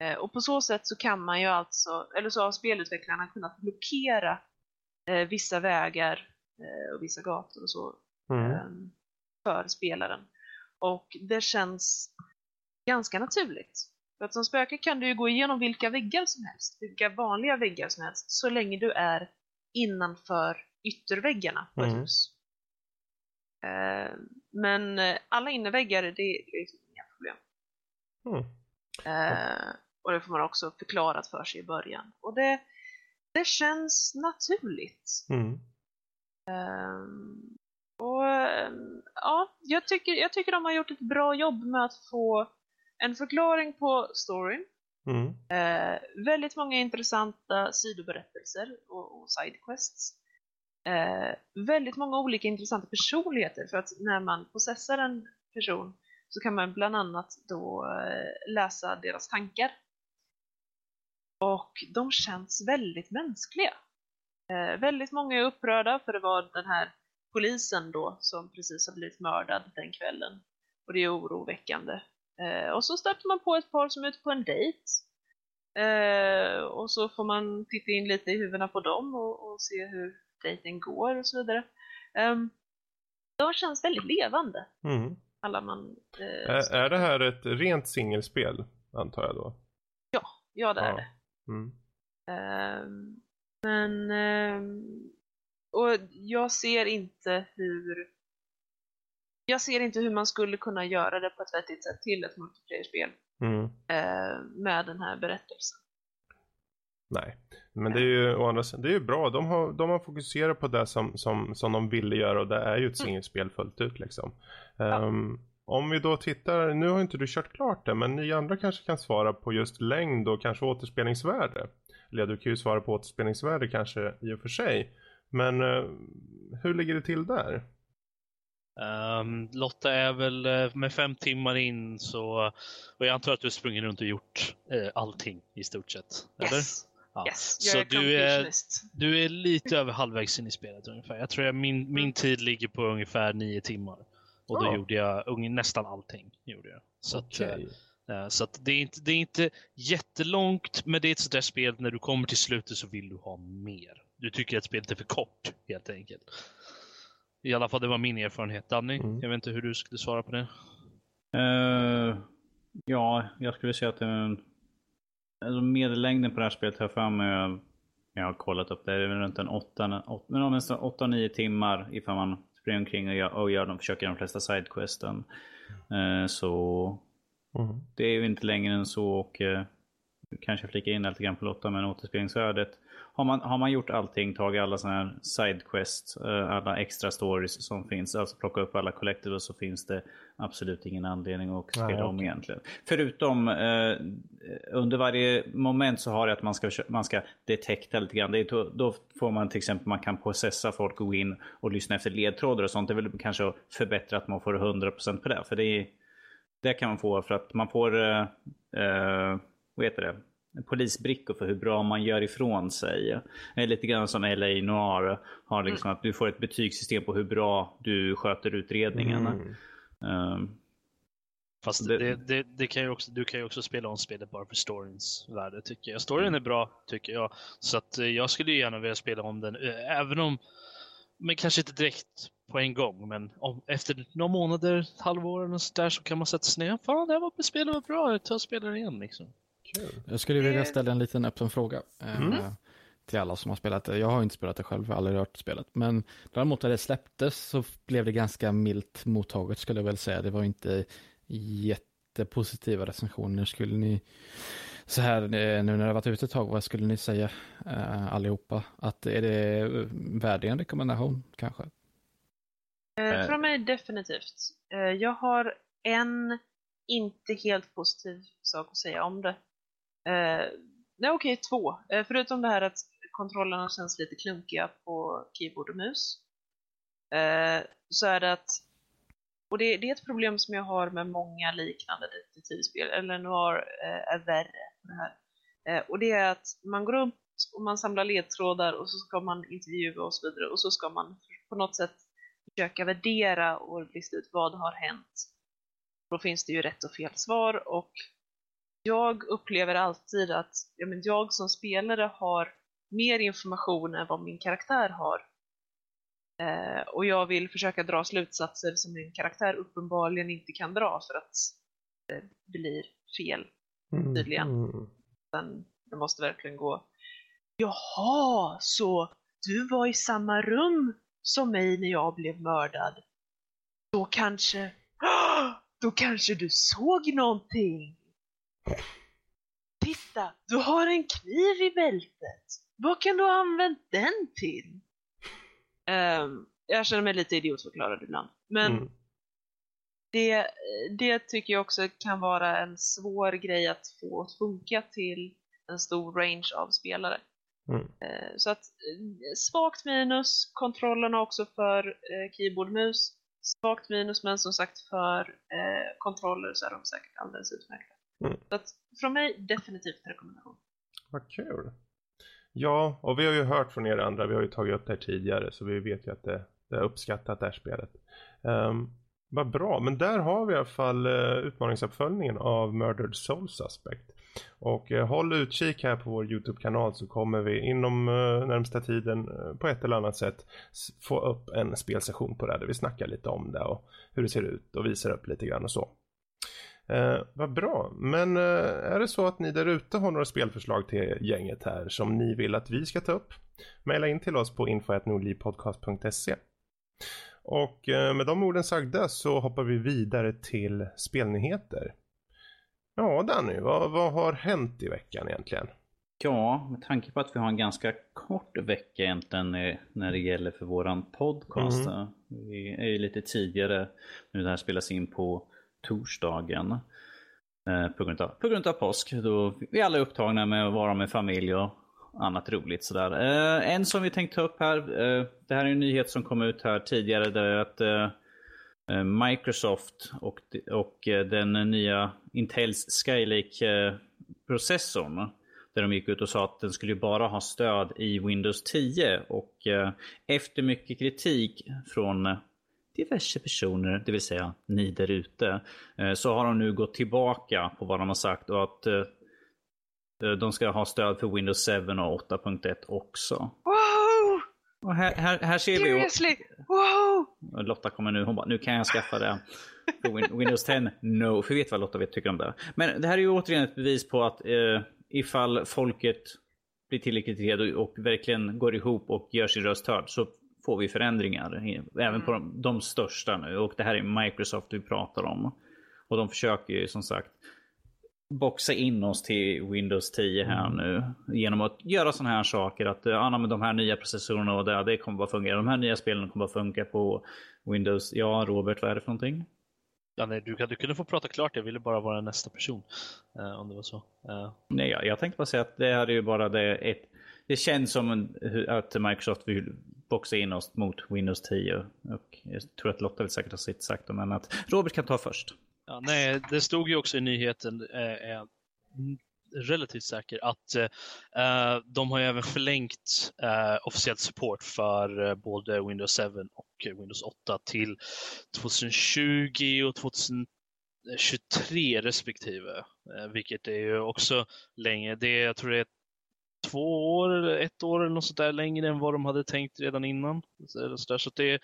Eh, och på så sätt så kan man ju alltså, eller så har spelutvecklarna kunnat blockera eh, vissa vägar eh, och vissa gator och så mm. Ehm, för spelaren. Och det känns ganska naturligt. För att som spöke kan du ju gå igenom vilka väggar som helst, vilka vanliga väggar som helst, så länge du är innanför ytterväggarna på ett mm. hus. Eh, men eh, alla innerväggar, det, är liksom inga problem. Mm. Eh, och det får man också förklarat för sig i början. Och det, det känns naturligt. Mm. och ja, jag tycker, jag tycker de har gjort ett bra jobb med att få en förklaring på storyn. Mm. Eh, väldigt många intressanta sidoberättelser och, och sidequests. Eh, väldigt många olika intressanta personligheter för att när man processar en person så kan man bland annat då eh, läsa deras tankar. Och de känns väldigt mänskliga. Eh, väldigt många är upprörda för det var den här polisen då som precis har blivit mördad den kvällen. Och det är oroväckande. Eh, och så stöter man på ett par som är ute på en dejt. Eh, och så får man titta in lite i huvudena på dem och, och se hur dejten går och så vidare. Um, de känns väldigt levande. Mm. Alla man... Eh, är, är det här ett rent singelspel, antar jag då? Ja, ja det ja. är det. Mm. Um, men... Um, och jag ser inte hur jag ser inte hur man skulle kunna göra det på ett vettigt sätt till ett multiplayer-spel mm. eh, med den här berättelsen. Nej, men det är ju å andra sidan, det är ju bra. De har, de har fokuserat på det som, som, som de ville göra och det är ju ett mm. singelspel fullt ut liksom. Ja. Um, om vi då tittar, nu har inte du kört klart det, men ni andra kanske kan svara på just längd och kanske återspelningsvärde. Eller du kan ju svara på återspelningsvärde kanske i och för sig. Men uh, hur ligger det till där? Um, Lotta är väl uh, med fem timmar in så, och jag antar att du sprungit runt och gjort uh, allting i stort sett. Yes. Eller? Ja. Yes, så är du är, du är lite över halvvägs in i spelet ungefär. Jag tror att min, min mm. tid ligger på ungefär nio timmar. Och då oh. gjorde jag unge, nästan allting. Gjorde jag. Så, okay. att, uh, så att det, är inte, det är inte jättelångt, men det är ett sånt där spel när du kommer till slutet så vill du ha mer. Du tycker att spelet är för kort, helt enkelt. I alla fall, det var min erfarenhet. Danny, mm. jag vet inte hur du skulle svara på det? Uh, ja, jag skulle säga att det är alltså medellängden på det här spelet har jag för mig, jag har kollat upp det, det är runt en 8-9 timmar ifall man springer omkring och gör, och gör de, försöker de flesta sidequesten. Uh, så mm. det är ju inte längre än så och uh, kanske flika in lite grann på Lotta men återspelningsvärdet har man, har man gjort allting, tagit alla sådana här sidequests, eh, alla extra stories som finns, alltså plocka upp alla collectibles så finns det absolut ingen anledning att spela Nej, om okay. egentligen. Förutom eh, under varje moment så har det att man ska, man ska detekta lite grann. Det då, då, får man till exempel, man kan processa folk och gå in och lyssna efter ledtrådar och sånt. Det är väl kanske att förbättra att man får 100% på det. För det, är, det kan man få för att man får, eh, eh vad heter det? Polisbrickor för hur bra man gör ifrån sig. Det är lite grann som LA Noir har liksom mm. att du får ett betygssystem på hur bra du sköter utredningen. Mm. Um, Fast det, det, det, det, kan ju också, du kan ju också spela om spelet bara för storyns värde tycker jag. Storyn är bra tycker jag. Så att eh, jag skulle gärna vilja spela om den. Eh, även om, men kanske inte direkt på en gång. Men om, efter några månader, halvår eller sådär så kan man sätta sig ner. Fan, det här var, spelet var bra. Jag tar och spelar igen liksom. Jag skulle vilja ställa en liten öppen fråga. Eh, mm. till alla som har spelat det. Jag har inte spelat det själv, jag har aldrig rört spelet. Men däremot när det släpptes så blev det ganska milt mottaget skulle jag väl säga. Det var inte jättepositiva recensioner. Skulle ni, så här eh, nu när det har varit ute ett tag, vad skulle ni säga allihopa? Att är det värdig en rekommendation kanske? Från mig definitivt. Jag har en inte helt positiv sak att säga om det. Eh, nej okej, okay, två. Eh, förutom det här att kontrollerna känns lite klunkiga på keyboard och mus. Eh, så är det att, och det, det, är ett problem som jag har med många liknande detektivspel, eller noir eh, är värre på det här. Eh, och det är att man går runt och man samlar ledtrådar och så ska man intervjua och så vidare och så ska man på något sätt försöka värdera och lista ut vad har hänt då finns det ju rätt och fel svar och jag upplever alltid att ja, men jag som spelare har mer information än vad min karaktär har. Eh, och jag vill försöka dra slutsatser som min karaktär uppenbarligen inte kan dra för att det blir fel, mm, tydligen. Mm. Det måste verkligen gå Jaha, så du var i samma rum som mig när jag blev mördad. Då kanske då kanske du såg någonting? Titta, du har en kniv i bältet. Vad kan du ha använt den till? Um, jag känner mig lite idiotförklarad ibland. Men mm. det, det tycker jag också kan vara en svår grej att få att funka till en stor range av spelare. Mm. Uh, så att uh, svagt minus, kontrollerna också för uh, keyboardmus svagt minus men som sagt för eh, kontroller så är de säkert alldeles utmärkta. Mm. Så att från mig definitivt rekommendation. Vad kul. Ja, och vi har ju hört från er andra, vi har ju tagit upp det här tidigare så vi vet ju att det, det är uppskattat det här spelet. Um, vad bra, men där har vi i alla fall uh, utmaningsuppföljningen av Murdered Soul Suspect. Och eh, håll utkik här på vår Youtube-kanal så kommer vi inom eh, närmsta tiden eh, på ett eller annat sätt få upp en spelsession på det där vi snackar lite om det och hur det ser ut och visar upp lite grann och så. Eh, vad bra, men eh, är det så att ni där ute har några spelförslag till gänget här som ni vill att vi ska ta upp? Maila in till oss på info.nordlivpodcast.se Och eh, med de orden sagda så hoppar vi vidare till spelnyheter. Ja Danny, vad, vad har hänt i veckan egentligen? Ja, med tanke på att vi har en ganska kort vecka egentligen eh, när det gäller för våran podcast. Mm. Vi är ju lite tidigare nu det här spelas in på torsdagen. Eh, på, grund av, på grund av påsk då vi alla är upptagna med att vara med familj och annat roligt sådär. Eh, en som vi tänkte ta upp här. Eh, det här är en nyhet som kom ut här tidigare. Det är att Eh, eh Microsoft och, och den nya Intels Skylake-processorn. Där de gick ut och sa att den skulle bara ha stöd i Windows 10. Och efter mycket kritik från diverse personer, det vill säga ni där ute, så har de nu gått tillbaka på vad de har sagt och att de ska ha stöd för Windows 7 och 8.1 också. Och här, här, här ser Seriously? vi... Wow! Lotta kommer nu, hon bara, nu kan jag skaffa det. För Windows 10, no. För vi vet vad Lotta tycker om det. Men det här är ju återigen ett bevis på att eh, ifall folket blir tillräckligt redo och verkligen går ihop och gör sin röst hörd så får vi förändringar. Även på de, de största nu. Och det här är Microsoft vi pratar om. Och de försöker ju som sagt boxa in oss till Windows 10 här mm. nu. Genom att göra sådana här saker. Att ja, men de här nya processorerna och det, det kommer bara fungera. De här nya spelen kommer bara funka på Windows. Ja, Robert, vad är det för någonting? Ja, nej, du, du kunde få prata klart, jag ville bara vara nästa person. Uh, om det var så. Uh. Nej, jag, jag tänkte bara säga att det här är ju bara det ett... Det känns som en, att Microsoft vill boxa in oss mot Windows 10. Och jag tror att Lotta vill säkert ha sitt sagt men att Robert kan ta först. Ja, nej, det stod ju också i nyheten, eh, relativt säker, att eh, eh, de har ju även förlängt eh, officiell support för eh, både Windows 7 och Windows 8 till 2020 och 2023 respektive. Eh, vilket är ju också länge. Det jag tror det är två år eller ett år eller något sånt där längre än vad de hade tänkt redan innan. Så, så det,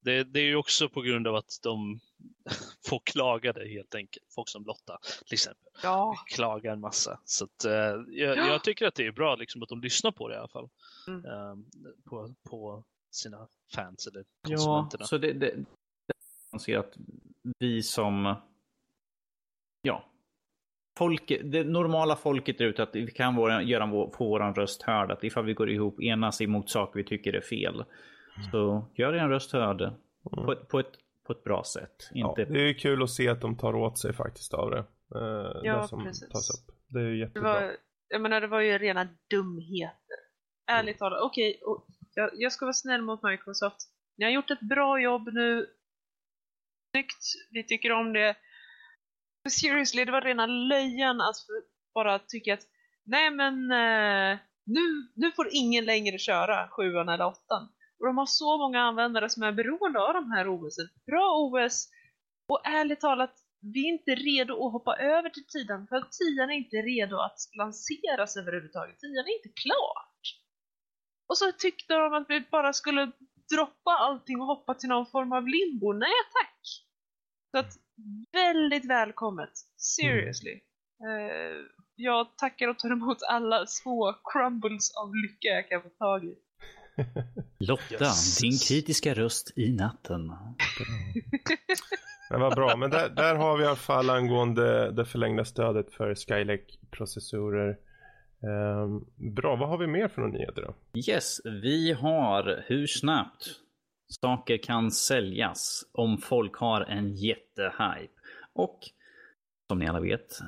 Det, det är ju också på grund av att de får klagade helt enkelt. Folk som Lotta till exempel. Ja. Klagar en massa. Så att, uh, jag, ja. jag, tycker att det är bra liksom, att de lyssnar på det i alla fall. Mm. Uh, på, på sina fans eller konsumenterna. Ja, så det, det, man ser att vi som ja, folk, det normala folket är ute att vi kan våra, göra vår, få vår röst hörd. Att ifall vi går ihop, enas emot saker vi tycker är fel. Mm. Så gör en röst hörd mm. på, på, ett, på ett bra sätt. Inte... Ja, det är kul att se att de tar åt sig faktiskt av det. Eh, ja, det som precis. Tas upp. Det är jättebra. Det var, jag menar, det var ju rena dumheter. Ärligt talat, okej, okay, jag, jag ska vara snäll mot Microsoft. Ni har gjort ett bra jobb nu. Snyggt, vi tycker om det. Seriously, det var rena löjan att bara tycka att nej men eh, nu, nu får ingen längre köra sjuan eller åttan. Och de har så många användare som är beroende av de här OS. Bra OS! Och ärligt talat, vi är inte redo att hoppa över till tian för att tian är inte redo att lanseras överhuvudtaget. Tian är inte klart. Och så tyckte de att vi bara skulle droppa allting och hoppa till någon form av limbo. Nej tack! Så att väldigt välkommet. Seriously. Mm. Uh, jag tackar och tar emot alla små crumbles av lycka jag kan få tag i. Lotta, yes. din kritiska röst i natten. Men vad bra, men där, där har vi i alla fall angående det förlängda stödet för Skylake-processorer. Um, bra, vad har vi mer för några nyheter då? Yes, vi har hur snabbt saker kan säljas om folk har en jättehype. Och som ni alla vet,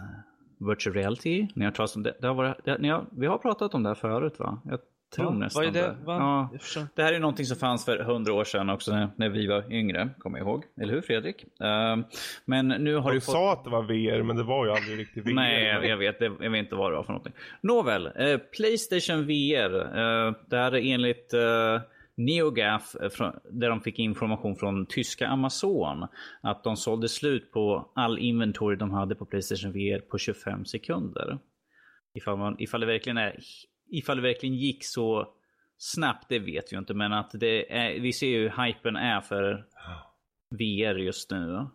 virtual reality, ni har pratat om det, det har varit, det, ni har, vi har pratat om det här förut va? Jag tror ja, nästan vad är det. Ja, det här är någonting som fanns för hundra år sedan också när, när vi var yngre, kommer jag ihåg. Eller hur Fredrik? Uh, men nu har De du fått... sa att det var VR, men det var ju aldrig riktigt VR. Nej, jag, jag vet, jag vet inte vad det var för någonting. Nåväl, uh, Playstation VR. Uh, det här är enligt uh, NeoGaf, eh, där de fick information från tyska Amazon, att de sålde slut på all inventory de hade på Playstation VR på 25 sekunder. Ifall, man, ifall, det verkligen är, ifall det verkligen gick så snabbt, det vet vi inte. Men att det är, vi ser ju hur hypen är för VR just nu.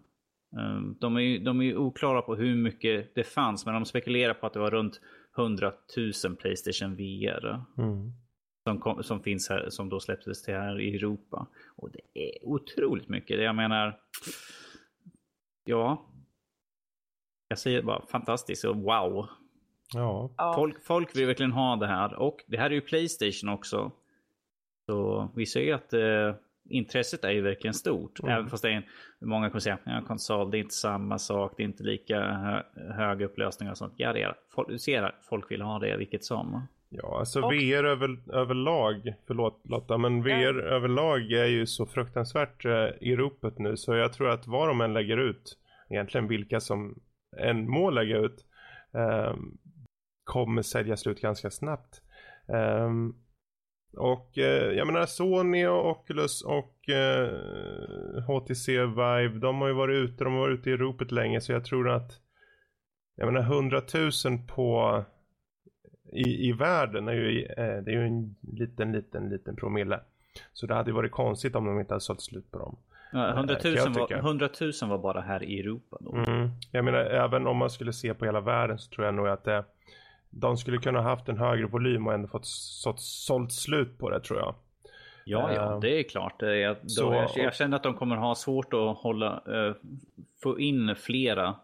Ehm, de är, ju, de är ju oklara på hur mycket det fanns, men de spekulerar på att det var runt 100 000 Playstation VR. Mm som, kom, som finns här, som då släpptes till här i Europa. Och det är otroligt mycket. Jag menar, ja. Jag säger bara fantastiskt och wow. Ja. Folk, folk vill verkligen ha det här. Och det här är ju Playstation också. Så vi ser ju att eh, intresset är ju verkligen stort. Mm. Även fast det är många kommer säga att konsol, det är inte samma sak, det är inte lika hö, hög upplösning och sånt. Ja, det är, folk, du ser folk vill ha det vilket som. Ja, alltså och... VR över, överlag, förlåt Lotta, men VR ja. överlag är ju så fruktansvärt eh, i ropet nu så jag tror att vad de än lägger ut, egentligen vilka som än må lägga ut, eh, kommer sälja slut ganska snabbt. Eh, och eh, jag menar Sony och Oculus och eh, HTC Vive, de har ju varit ute, de har varit ute i ropet länge så jag tror att jag menar 100 000 på i, i världen är ju, eh, det är ju en liten, liten, liten promille. Så det hade ju varit konstigt om de inte hade sålt slut på dem. Ja, 100, 000 eh, var, 100 000 var bara här i Europa då. Mm. Jag menar, även om man skulle se på hela världen så tror jag nog att det, de skulle kunna haft en högre volym och ändå fått sålt, sålt slut på det tror jag. Ja, ja, uh, det är klart. Jag, då, så, jag, jag, känner att de kommer ha svårt att hålla, uh, få in flera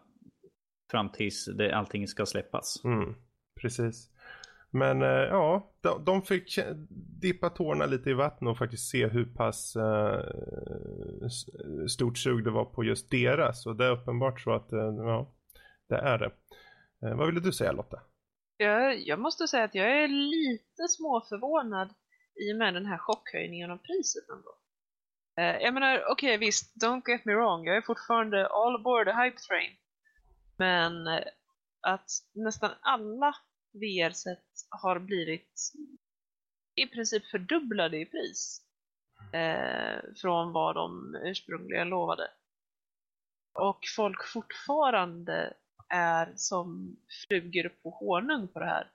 fram tills det, allting ska släppas. Mm, precis. Men eh, ja, de, de fick dippa tårna lite i vattnet och faktiskt se hur pass eh, stort sug det var på just deras. Och det är uppenbart så att, eh, ja, det är det. Eh, vad ville du säga Lotta? Jag, jag måste säga att jag är lite småförvånad i och med den här chockhöjningen av priset ändå. Eh, jag menar, okej okay, visst, don't get me wrong, jag är fortfarande all aboard the hype train. Men eh, att nästan alla VR-set har blivit i princip fördubblade i pris eh, från vad de ursprungligen lovade. Och folk fortfarande är som flugor på honung på det här.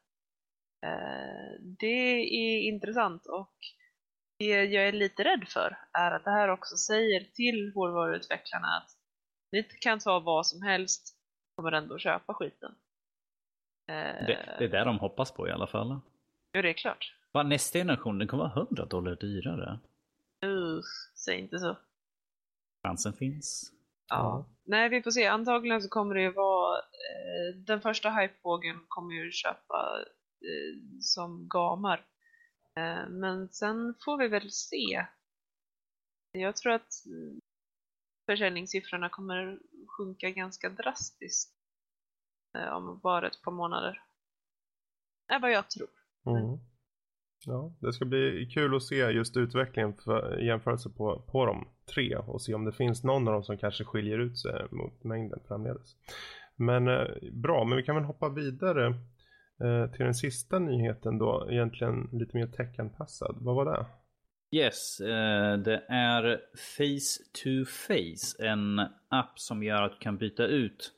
Eh, det är intressant och Det jag är lite rädd för är att det här också säger till hårdvaruutvecklarna att ni kan ta vad som helst, kommer ändå köpa skiten. Det, det är det de hoppas på i alla fall. Ja, det är klart. Va, nästa generation den kommer vara 100 dollar dyrare. Uh, säg inte så. Chansen finns. Ja. Nej, vi får se. Antagligen så kommer det ju vara... Eh, den första hypevågen kommer ju köpa eh, som gamar. Eh, men sen får vi väl se. Jag tror att försäljningssiffrorna kommer sjunka ganska drastiskt eh, om bara ett par månader. Det är vad jag tror. Mm. Ja, det ska bli kul att se just utvecklingen för, jämförelse på, på de tre och se om det finns någon av dem som kanske skiljer ut sig mot mängden framledes. Men eh, bra, men vi kan väl hoppa vidare eh, till den sista nyheten då, egentligen lite mer teckanpassad. Vad var det? Yes, eh, det är Face to Face, en app som gör att du kan byta ut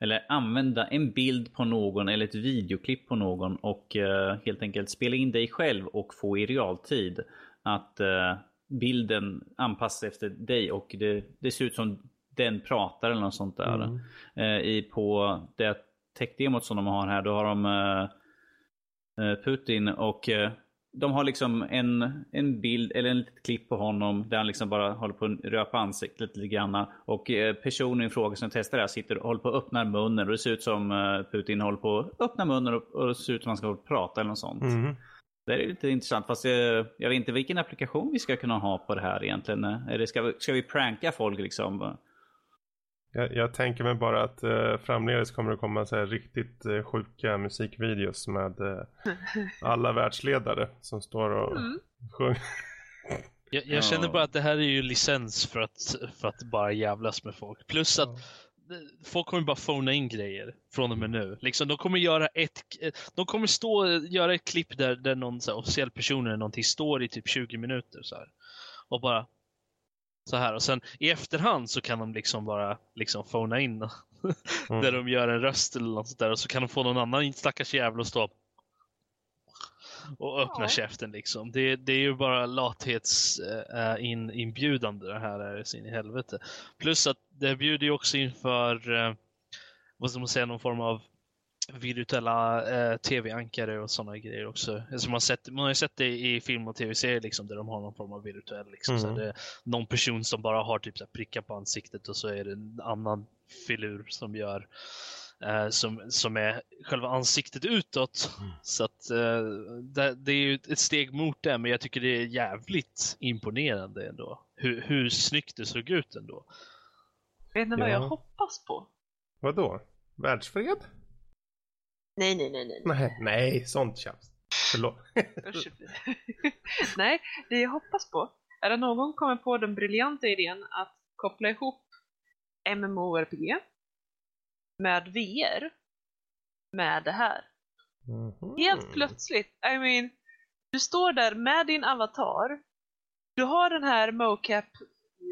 eller använda en bild på någon eller ett videoklipp på någon och uh, helt enkelt spela in dig själv och få i realtid att uh, bilden anpassas efter dig och det, det, ser ut som den pratar eller något sånt där. Mm. Uh, i, på det tech-demot som de har här, då har de Putin och de har liksom en, en bild eller en litet klipp på honom där han liksom bara håller på att röra på ansiktet lite grann. Och eh, personen i fråga som testar det här sitter och håller på att öppna munnen och det ser ut som eh, Putin håller på att öppna munnen och, och det ser ut som han ska prata eller något sånt. Mm. Det är lite intressant fast jag, jag vet inte vilken applikation vi ska kunna ha på det här egentligen. Eller ska vi, ska vi pranka folk liksom? Jag, jag, tänker mig bara att eh, framledes kommer det komma så här riktigt eh, sjuka musikvideos med eh, alla världsledare som står och mm. sjunger. Jag, jag, känner bara att det här är ju licens för att, för att bara jävlas med folk. Plus att folk kommer bara fona in grejer från och med nu. Liksom, de kommer göra ett, de kommer stå, göra ett klipp där, där någon så här, officiell person eller någonting står i typ 20 minuter så här. Och bara så här och sen i efterhand så kan de liksom bara liksom fona in mm. där de gör en röst eller något där och så kan de få någon annan stackars jävel att stå och öppna ja. käften liksom. Det, det är ju bara lathetsinbjudande äh, in, det här är sin i helvete. Plus att det bjuder ju också in för, äh, vad ska man säga, någon form av virtuella eh, tv-ankare och sådana grejer också. Alltså man, sett, man har ju sett det i film och tv-serier liksom, där de har någon form av virtuell. Liksom, mm. så det är någon person som bara har typ så här, prickar på ansiktet och så är det en annan filur som gör eh, som, som är själva ansiktet utåt. Mm. Så att eh, det, det, är ju ett steg mot det, men jag tycker det är jävligt imponerande ändå. Hur, hur snyggt det såg ut ändå. Vet ni vad jag hoppas på? Vadå? Världsfred? Nej, nej, nej, nej. Nej, nej sånt tjafs. Förlåt. nej, det jag hoppas på är att någon kommer på den briljanta idén att koppla ihop MMORPG med VR med det här. Mm -hmm. Helt plötsligt, I mean, du står där med din avatar, du har den här mocap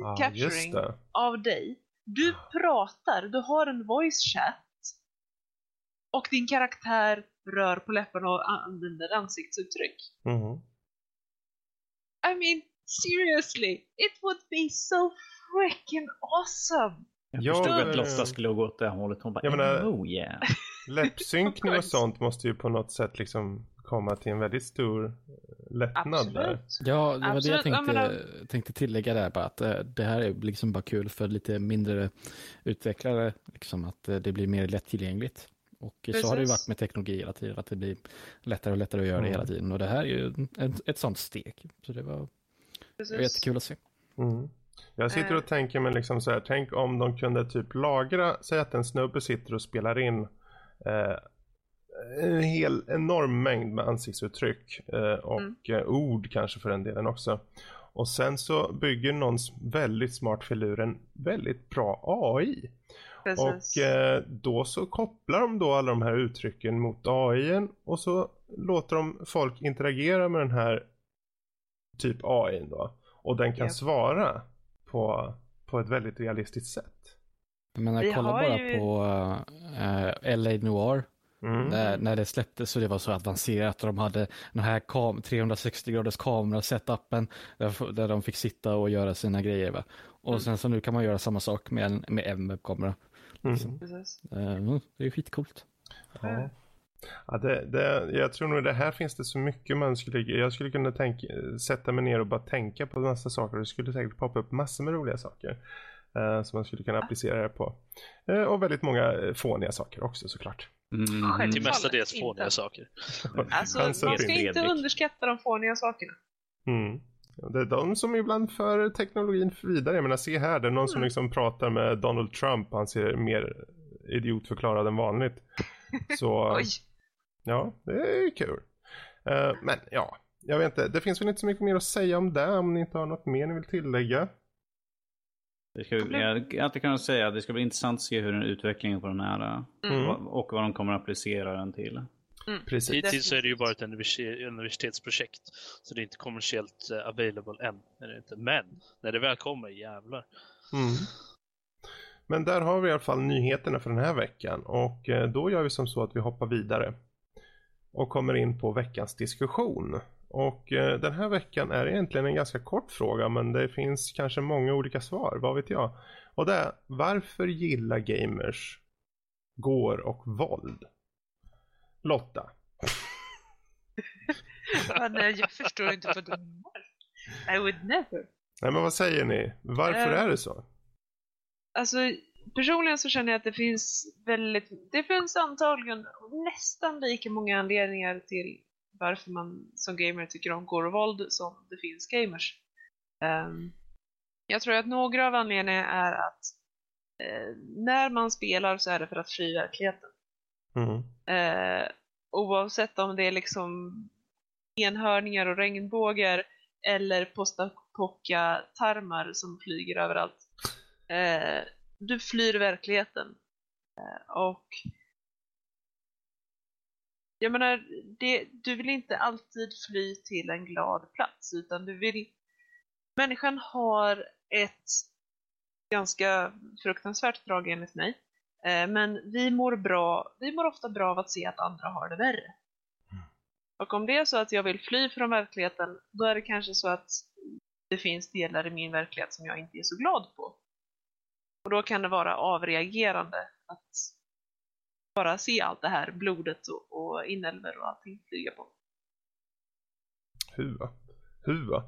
ah, capturing av dig, du pratar, du har en voice chat och din karaktär rör på läpparna och använder ansiktsuttryck. Mm. I mean, seriously, it would be so freaking awesome! Jag förstod att Lotta skulle gå åt det hållet. Hon bara, jag menar, oh yeah. Läppsynkning och sånt måste ju på något sätt liksom komma till en väldigt stor eh, lättnad Absolut. där. Ja, det var Absolut. det jag tänkte, menar... tänkte tillägga där bara att eh, det här är liksom bara kul för lite mindre utvecklare, liksom att eh, det blir mer lättillgängligt. Och Precis. så har det ju varit med teknologi hela tiden, att det blir lättare och lättare att göra mm. det hela tiden. Och det här är ju ett, ett sånt steg. Så det var, det var jättekul att se. Mm. Jag sitter och tänker mig liksom så här, tänk om de kunde typ lagra, säg att en snubbe sitter och spelar in eh, en hel enorm mängd med ansiktsuttryck eh, och mm. eh, ord kanske för den delen också. Och sen så bygger någon väldigt smart filur en väldigt bra AI. Precis. Och eh, då så kopplar de då alla de här uttrycken mot AI och så låter de folk interagera med den här typ AI då. Och den kan yep. svara på, på ett väldigt realistiskt sätt. Jag menar, kolla bara ju... på uh, eh, LA Noir. Mm. När, när det släpptes så det var så avancerat och de hade den här 360 graders kamera setupen där, där de fick sitta och göra sina grejer. Va? Och mm. sen så nu kan man göra samma sak med en, med en webbkamera. Mm. Uh, det är skitcoolt. Ja. Ja, det, det, jag tror nog det här finns det så mycket man skulle, jag skulle kunna tänka, sätta mig ner och bara tänka på massa saker. Det skulle säkert poppa upp massor med roliga saker eh, som man skulle kunna applicera det på. Eh, och väldigt många fåniga saker också såklart. Mm. Till mestadels fåniga inte. saker. alltså, man ska inte underskatta de fåniga sakerna. Mm. Det är de som ibland för teknologin vidare. Jag menar, se här, det är någon mm. som liksom pratar med Donald Trump. Han ser mer idiotförklarad än vanligt. Så, ja, det är kul. Uh, men ja, jag vet inte. Det finns väl inte så mycket mer att säga om det om ni inte har något mer ni vill tillägga. Det ska, jag kan inte kunna säga. Det ska bli intressant att se hur den utvecklingen på den här mm. och vad de kommer att applicera den till. Mm. Precis. Hittills är det ju bara ett universitetsprojekt. Så det är inte kommersiellt uh, available än. Är det inte. Men när det väl kommer, jävlar. Mm. Men där har vi i alla fall nyheterna för den här veckan. Och uh, då gör vi som så att vi hoppar vidare. Och kommer in på veckans diskussion. Och uh, den här veckan är egentligen en ganska kort fråga men det finns kanske många olika svar, vad vet jag. Och det är, varför gillar gamers går och våld? Lotta. nej, jag förstår inte vad du menar. I would never. Nej, men vad säger ni? Varför uh, är det så? Alltså, personligen så känner jag att det finns väldigt, det finns antagligen nästan lika många anledningar till varför man som gamer tycker om går och våld som det finns gamers. Um, jag tror att några av anledningarna är att uh, när man spelar så är det för att fly verkligheten. Mm. Eh, oavsett om det är liksom enhörningar och regnbågar eller postapocka tarmar som flyger överallt. Eh, du flyr verkligheten. Eh, och jag menar, det, du vill inte alltid fly till en glad plats utan du vill Människan har ett ganska fruktansvärt drag enligt mig men vi mår bra, vi mår ofta bra av att se att andra har det värre. Mm. Och om det är så att jag vill fly från verkligheten, då är det kanske så att det finns delar i min verklighet som jag inte är så glad på. Och då kan det vara avreagerande att bara se allt det här blodet och, och inälvor och allting flyga på. Hua. Hua?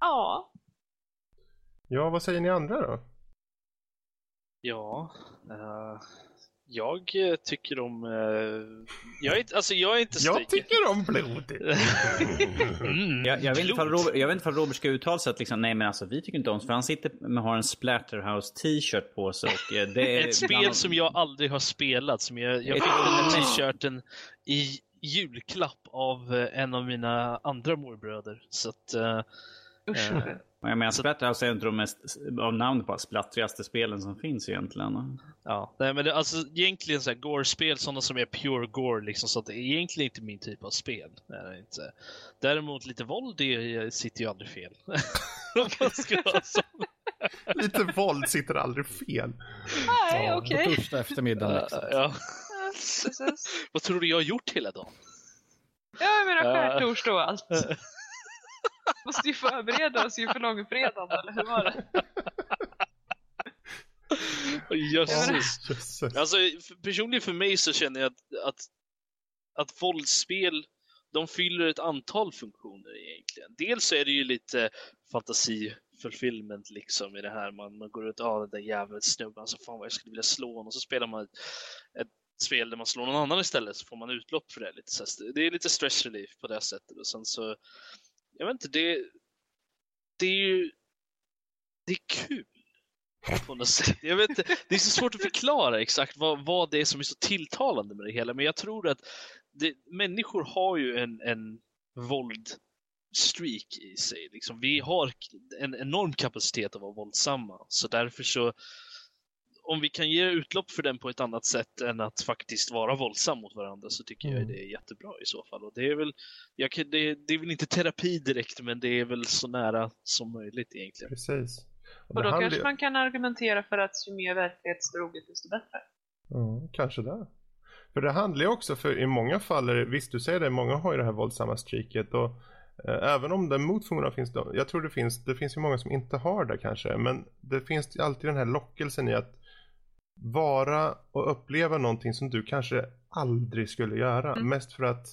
Ja. Ja, vad säger ni andra då? Ja, uh, jag tycker om... Uh, jag, är, alltså jag är inte stryk. Jag tycker om blod. mm, jag, jag, vet inte Robert, jag vet inte om Robert ska uttala sig att liksom, nej men alltså vi tycker inte om för han sitter med har en Splatterhouse t-shirt på sig. Och eh, det är Ett spel som jag aldrig har spelat. Som jag, jag fick den t-shirten i julklapp av en av mina andra morbröder. Så att... Uh, Usch. Jag menar, Splatterhouse är inte de mest av namn på splattrigaste spelen som finns egentligen. Ja, nej, men det, alltså egentligen så här, Gore-spel, sådana som är pure Gore, liksom, så att det är egentligen inte min typ av spel. Nej, inte. Däremot lite våld det sitter ju aldrig fel. lite våld sitter aldrig fel. Nej, ja, okej. Okay. Första eftermiddagen. Liksom. Ja. Vad tror du jag har gjort hela dagen? Ja, jag menar skärtorsdag och allt. Måste ju förbereda oss inför långfredagen, eller hur var det? Jösses. Alltså, personligen för mig så känner jag att, att, att våldsspel, de fyller ett antal funktioner egentligen. Dels så är det ju lite fantasi fulfillment liksom i det här. Man, man går ut, ja ah, den där jäveln snubben, alltså fan vad jag skulle vilja slå honom. Och så spelar man ett, ett spel där man slår någon annan istället så får man utlopp för det. Lite. Så det är lite stress relief på det sättet. Och sen så jag vet inte, det, det är ju, det är kul på något sätt. Jag vet inte, det är så svårt att förklara exakt vad, vad det är som är så tilltalande med det hela, men jag tror att det, människor har ju en, en våldstreak i sig. Liksom. Vi har en enorm kapacitet att vara våldsamma, så därför så om vi kan ge utlopp för den på ett annat sätt än att faktiskt vara våldsam mot varandra så tycker mm. jag det är jättebra i så fall. Och det, är väl, kan, det, det, är väl inte terapi direkt men det är väl så nära som möjligt egentligen. Precis. Och, och då kanske man kan argumentera för att ju mer verklighetstroget desto bättre. Ja, kanske det. För det handlar ju också, för i många fall, är det, visst du säger det, många har ju det här våldsamma streaket och eh, även om den motfunktionen finns, då, jag tror det finns, det finns ju många som inte har det kanske, men det finns alltid den här lockelsen i att vara och uppleva någonting som du kanske aldrig skulle göra. Mm. Mest för att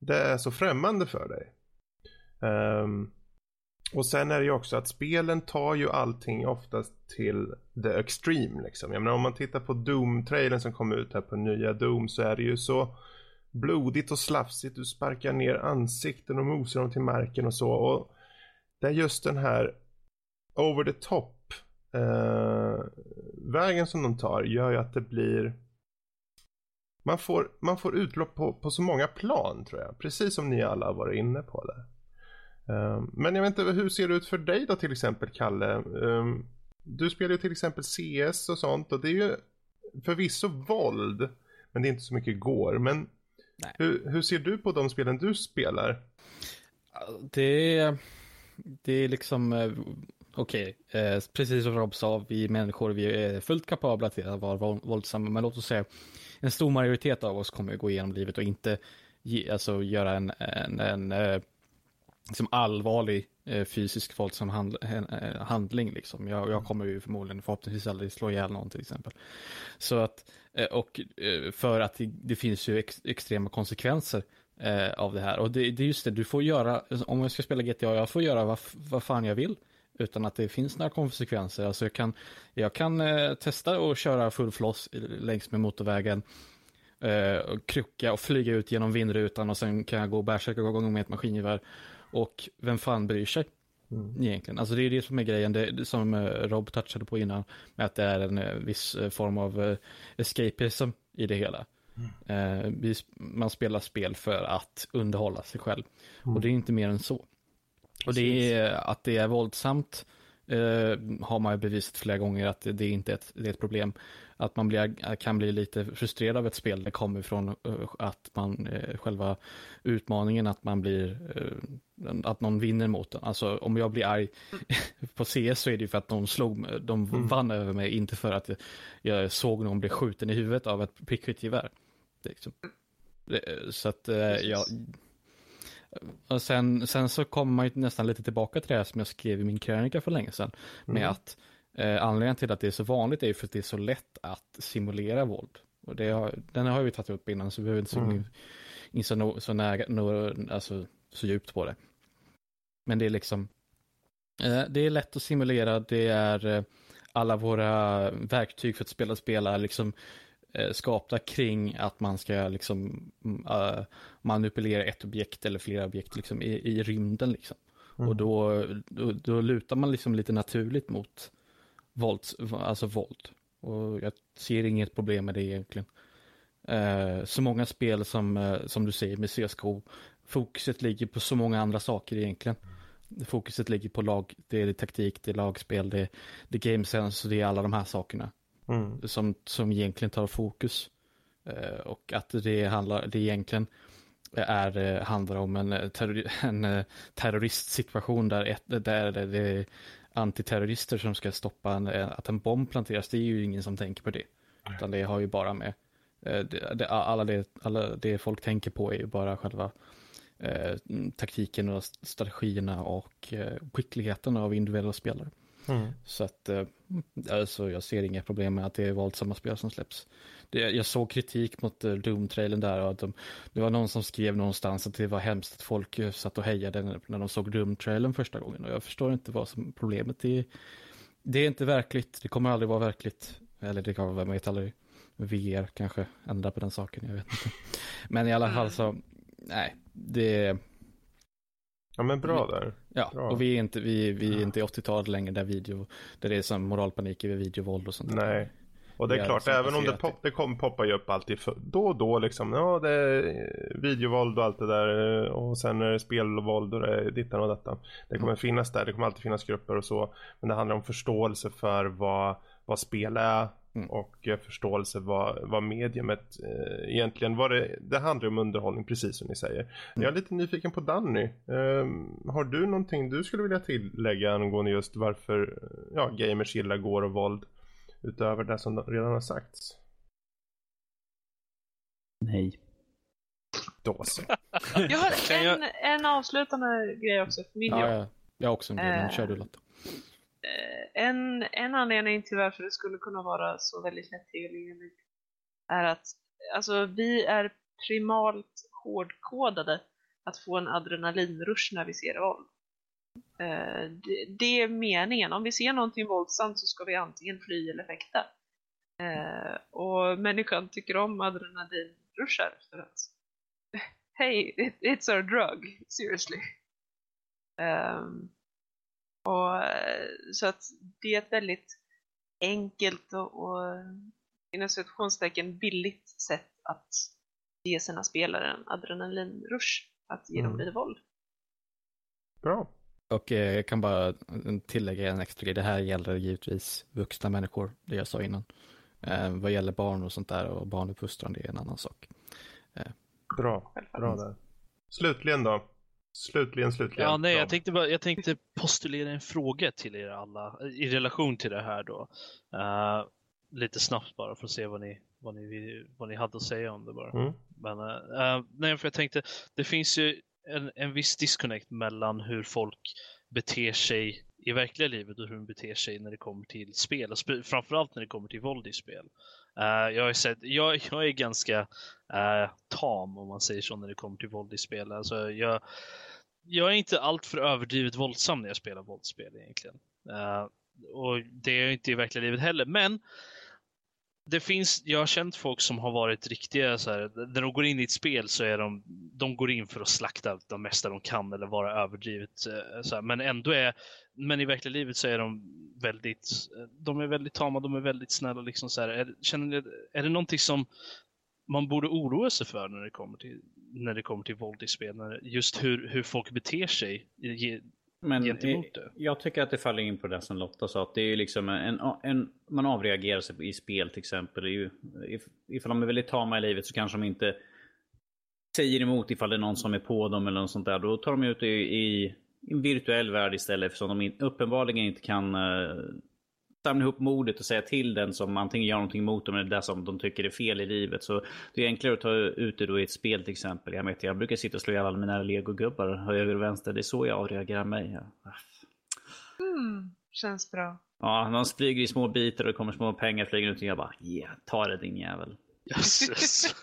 det är så främmande för dig. Um, och sen är det ju också att spelen tar ju allting oftast till the extreme liksom. Jag menar om man tittar på Doom-trailern som kom ut här på nya Doom så är det ju så blodigt och slafsigt. Du sparkar ner ansikten och mosar dem till marken och så. Och det är just den här over the top eh, vägen som de tar gör ju att det blir man får, man får utlopp på, på så många plan tror jag. Precis som ni alla har varit inne på det. Um, men jag vet inte, hur ser det ut för dig då till exempel Kalle? Um, du spelar ju till exempel CS och sånt och det är ju förvisso våld. Men det är inte så mycket går. Men hur, hur, ser du på de spelen du spelar? Det, det är liksom, eh, okej, okay, eh, precis som Rob sa, vi människor vi är fullt kapabla till att vara våldsamma. Men låt oss säga, en stor majoritet av oss kommer gå igenom livet och inte ge, alltså, göra en, en, en, eh, liksom allvarlig eh, fysisk våldsam hand, eh, handling. Liksom. Jag, jag, kommer ju förmodligen förhoppningsvis aldrig slå ihjäl någon till exempel. Så att, eh, och eh, för att det, det finns ju ex, extrema konsekvenser eh, av det här. Och det, det, är just det, du får göra, om jag ska spela GTA, jag får göra vad, vad fan jag vill. Utan att det finns några konsekvenser. Alltså jag kan, jag kan eh, testa och köra full floss längs med motorvägen. Eh, krocka och flyga ut genom vindrutan och sen kan jag gå och bärsärka igång med ett maskingevär. Och vem fan bryr sig? Mm. Egentligen. Alltså det är det som är grejen, det, som eh, Rob touchade på innan. Med att det är en eh, viss eh, form av escapism i det hela. Mm. Man spelar spel för att underhålla sig själv. Mm. Och det är inte mer än så. Och det är att det är våldsamt eh, har man ju bevisat flera gånger att det, det är inte ett, det är ett problem att man blir, kan bli lite frustrerad av ett spel. Det kommer från eh, att man, eh, själva utmaningen, att man blir, eh, att någon vinner mot den. Alltså om jag blir arg på CS så är det ju för att någon slog, de mm. vann över mig, inte för att jag såg någon bli skjuten i huvudet av ett prickskyttegevär. Liksom. Så att jag, och sen, sen så kommer man ju nästan lite tillbaka till det här som jag skrev i min krönika för länge sedan. Med mm. att Eh, anledningen till att det är så vanligt är ju för att det är så lätt att simulera våld. Och det har, den har vi tagit upp innan så vi behöver inte mm. in, så, no, så, nära, no, alltså, så djupt på det. Men det är liksom, eh, det är lätt att simulera, det är eh, alla våra verktyg för att spela spel är liksom skapta kring att man ska liksom uh, manipulera ett objekt eller flera objekt liksom i, i rymden liksom. Mm. Och då, då, då lutar man liksom lite naturligt mot våld, alltså våld. Och jag ser inget problem med det egentligen. Uh, så många spel som, uh, som du säger med CSGO, fokuset ligger på så många andra saker egentligen. Fokuset ligger på lag, det är taktik, det är lagspel, det är, det är game sense och det är alla de här sakerna. Mm. Som, som egentligen tar fokus. Uh, och att det handlar, det egentligen är, handlar om en, terror, en terroristsituation där, ett, där det, det antiterrorister som ska stoppa en, att en bomb planteras, det är ju ingen som tänker på det. Utan det har ju bara med, eh, det, det, alla, det, alla det folk tänker på är ju bara själva eh, taktiken och strategierna och eh, skickligheten av individuella spelare. Mm. Så att, eh, alltså jag ser inga problem med att det är våldsamma spel som släpps det, jag såg kritik mot uh, Doom-trailern där och att de, det var någon som skrev någonstans att det var hemskt att folk uh, satt och hejade när, de såg Doom-trailern första gången och jag förstår inte vad som problemet är. Det är inte verkligt, det kommer aldrig vara verkligt. Eller det kan vara, vem vet aldrig. VR kanske ändrar på den saken, jag vet inte. Men i alla fall så, nej, det Ja men bra där. Ja, bra. och vi är inte, vi, vi är inte 80-talet längre där video, där det är som moralpanik över videovåld och sånt. Nej, och det är klart, även om det, pop, det kom, poppar ju upp alltid för, då och då liksom. Ja, det är videovåld och allt det där. Och sen är det spelvåld och det är dittan och detta. Det kommer mm. finnas där, det kommer alltid finnas grupper och så. Men det handlar om förståelse för vad, vad spel är. Mm. Och förståelse vad, vad mediumet eh, egentligen vad det, det handlar om underhållning precis som ni säger. Mm. Jag är lite nyfiken på Danny. Eh, har du någonting du skulle vilja tillägga angående just varför ja, gamers gillar går och våld? utöver det som redan har sagts. Nej. Då så. Jag har en, en avslutande grej också för min Ja, ja. Jag har också en grej, men kör du Lotta. Eh, en, en anledning till varför det skulle kunna vara så väldigt lättillgängligt är att alltså, vi är primalt hårdkodade att få en adrenalinrush när vi ser våld. Eh, det, det är meningen. Om vi ser någonting våldsamt så ska vi antingen fly eller fäkta. Eh, och människan tycker om adrenalinrushar för att Hey, it, it's our drug, seriously. Ehm, och, eh, så att det är ett väldigt enkelt och, och inom situationstecken billigt sätt att ge sina spelare en adrenalinrush, att ge dem Mm. lite våld. Bra. Och eh, jag kan bara tillägga en extra grej. Det här gäller givetvis vuxna människor, det jag sa innan. Eh, vad gäller barn och sånt där och barnuppfostran, det är en annan sak. Bra. Bra där. Slutligen då. Slutligen, slutligen. Ja, nej, jag tänkte, bara, jag tänkte postulera en fråga till er alla i relation till det här då. Eh, lite snabbt bara för att se vad ni, vad ni, vad ni hade att säga om det bara. Mm. Men, eh, nej, för jag tänkte, det finns ju en, en viss disconnect mellan hur folk beter sig i verkliga livet och hur de beter sig när det kommer till spel. Och framförallt när det kommer till våld i spel. Eh, jag, har sett, jag, jag är ganska eh, tam om man säger så när det kommer till våld i spel. Alltså, jag, jag är inte alltför överdrivet våldsam när jag spelar våldsspel egentligen. Eh, och det är jag inte i verkliga livet heller. Men det finns, jag har känt folk som har varit riktiga så här, när de går in i ett spel så är de, de går in för att slakta det mesta de kan eller vara överdrivet. Så här, men ändå är, men i verkliga livet så är de väldigt, de är väldigt tama, de är väldigt snälla liksom så här. Är, känner ni, är det någonting som man borde oroa sig för när det kommer till, när det kommer till våld i spel? När, just hur, hur folk beter sig i- Men gentemot eh, det. jag tycker att det faller in på det som Lotta sa. Att det är liksom en, en, man avreagerar sig i spel till exempel. If, ifall de är väldigt tama i livet så kanske de inte säger emot ifall det är någon som är på dem eller något sånt där. Då tar de ut det i en virtuell värld istället eftersom de uppenbarligen inte kan uh, samla ihop modet och säga till den som antingen gör någonting mot dem eller det som de tycker är fel i livet. Så det är enklare att ta ut det då i ett spel till exempel. Jag, vet, jag brukar sitta och slå ihjäl alla mina legogubbar höger och vänster. Det är så jag avreagerar mig. Ja. Mm, känns bra. Ja, de flyger i små bitar och det kommer små pengar flyger ut och jag bara yeah, ta det din jävel. Jösses.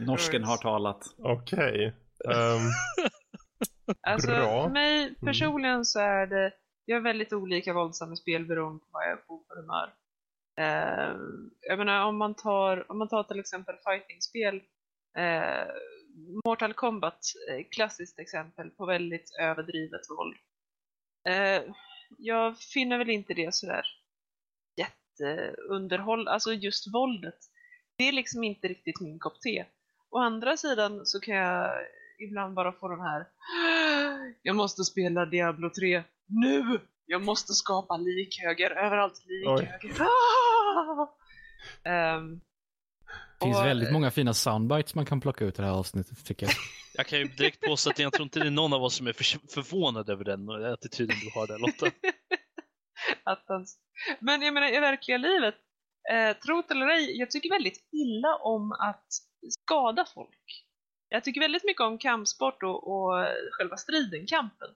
Norsken har talat. Okej. Ehm, Alltså, Bra. för mig personligen så är det, jag är väldigt olika våldsam i spel beroende på vad jag är på för humör. Eh, jag menar om man tar, om man tar till exempel fightingspel, eh, Mortal Kombat, eh, klassiskt exempel på väldigt överdrivet våld. Eh, jag finner väl inte det sådär jätteunderhåll, alltså just våldet. Det är liksom inte riktigt min kopp te. Å andra sidan så kan jag ibland bara få den här Jag måste spela Diablo 3 nu! Jag måste skapa likhöger, överallt likhöger. Ah! Ehm, Det finns och- väldigt många fina soundbites man kan plocka ut i det här avsnittet tycker jag. Jag kan ju direkt påstå att jag tror inte det är någon av oss som är för, förvånad över den attityden du har där Lotta. Attans. Men jag menar i verkliga livet, eh, tro det eller ej, jag tycker väldigt illa om att skada folk. Jag tycker väldigt mycket om kampsport och, och själva striden, kampen.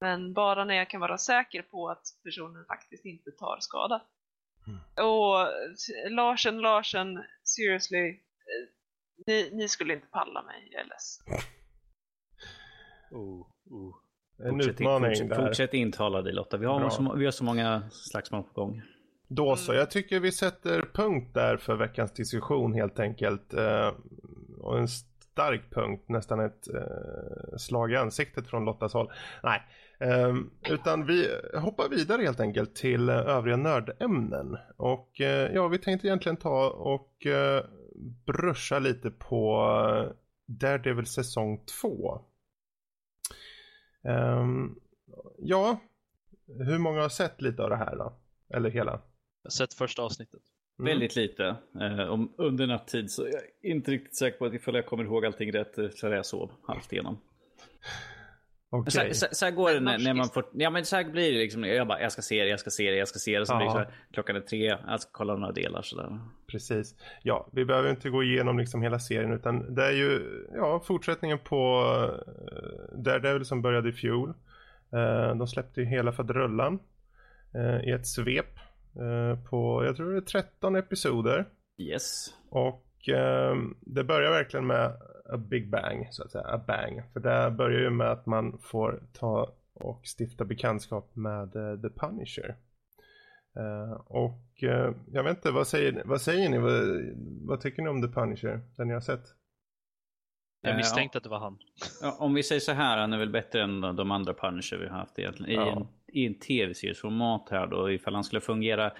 Men bara när jag kan vara säker på att personen faktiskt inte tar skada. Och eh, Larsen, Larsen, seriously, eh, ni, ni skulle inte palla mig, jag är ledsen. Oh, oh. en Fortsätt, utmaning fortsätt, där. fortsätt intala dig Lotta. Vi har, Bra. så, vi har så många slagsmål på gång. Då så, jag tycker vi sätter punkt där för veckans diskussion helt enkelt. Eh, och en stark punkt, nästan ett eh, slag i ansiktet från Lottas håll. Nej, eh, utan vi hoppar vidare helt enkelt till eh, övriga nördämnen. Och eh, ja, vi tänkte egentligen ta och eh, bruscha lite på eh, Daredevil säsong 2. Ehm, ja, hur många har sett lite av det här då? Eller hela? Jag har sett första avsnittet. Mm. Väldigt lite. Eh, om, under nattid så jag är inte riktigt säker på att ifall jag kommer ihåg allting rätt eh, så jag sov halvt igenom. Okay. Så, så, så, här går det när, när, man får, ja men så här blir det liksom. Jag bara, jag ska se det, jag ska se det, jag ska se det. Så ja. blir det så här, klockan är tre, jag ska kolla några delar sådär. Precis. Ja, vi behöver inte gå igenom liksom hela serien utan det är ju, ja, fortsättningen på uh, Daredevil som började i fjol. Uh, de släppte ju hela faderullan uh, i ett svep på, jag tror det är 13 episoder. Yes. Och det börjar verkligen med a big bang, så att säga. A bang. För det börjar ju med att man får ta och stifta bekantskap med uh, The Punisher. Uh, och uh, jag vet inte, vad säger, vad säger ni? Vad, vad, tycker ni om The Punisher? Den ni har sett? Jag misstänkte att det var han. om vi säger så här, han är väl bättre än de andra Punisher vi har haft egentligen. I ja. I en tv-seriesformat här då, ifall han skulle fungera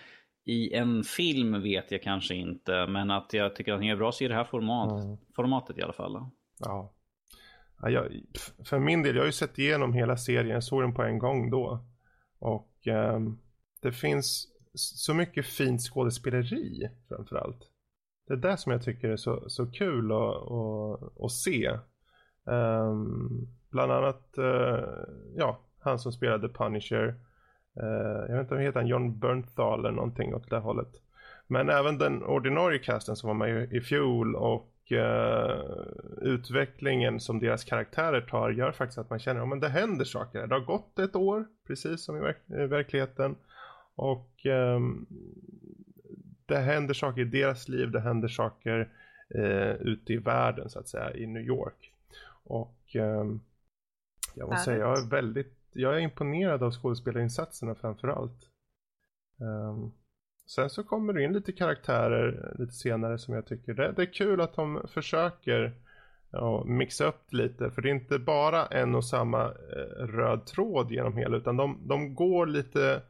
i en film vet jag kanske inte, men att jag tycker att han är bra så i det här format, mm. formatet i alla fall. Ja. ja jag, för min del, jag har ju sett igenom hela serien, jag såg den på en gång då. Och um, det finns så mycket fint skådespeleri framförallt. Det är det som jag tycker är så, så kul att, att, att se. Um, bland annat, uh, ja, han som spelade Punisher. Uh, jag vet inte om heter han, John Bernthal eller någonting åt det hållet. Men även den ordinarie casten som var med i fjol och uh, utvecklingen som deras karaktärer tar gör faktiskt att man känner att det händer saker. Det har gått ett år, precis som i, verk i verkligheten. Och um, det händer saker i deras liv, det händer saker uh, ute i världen så att säga, i New York. Och um, jag måste säga, jag är väldigt jag är imponerad av skådespelarinsatserna framförallt. Um, sen så kommer det in lite karaktärer eh, lite senare som jag tycker det, det är kul att de försöker ja, mixa upp det lite. För det är inte bara en och samma eh, röd tråd genom hela utan de, de går lite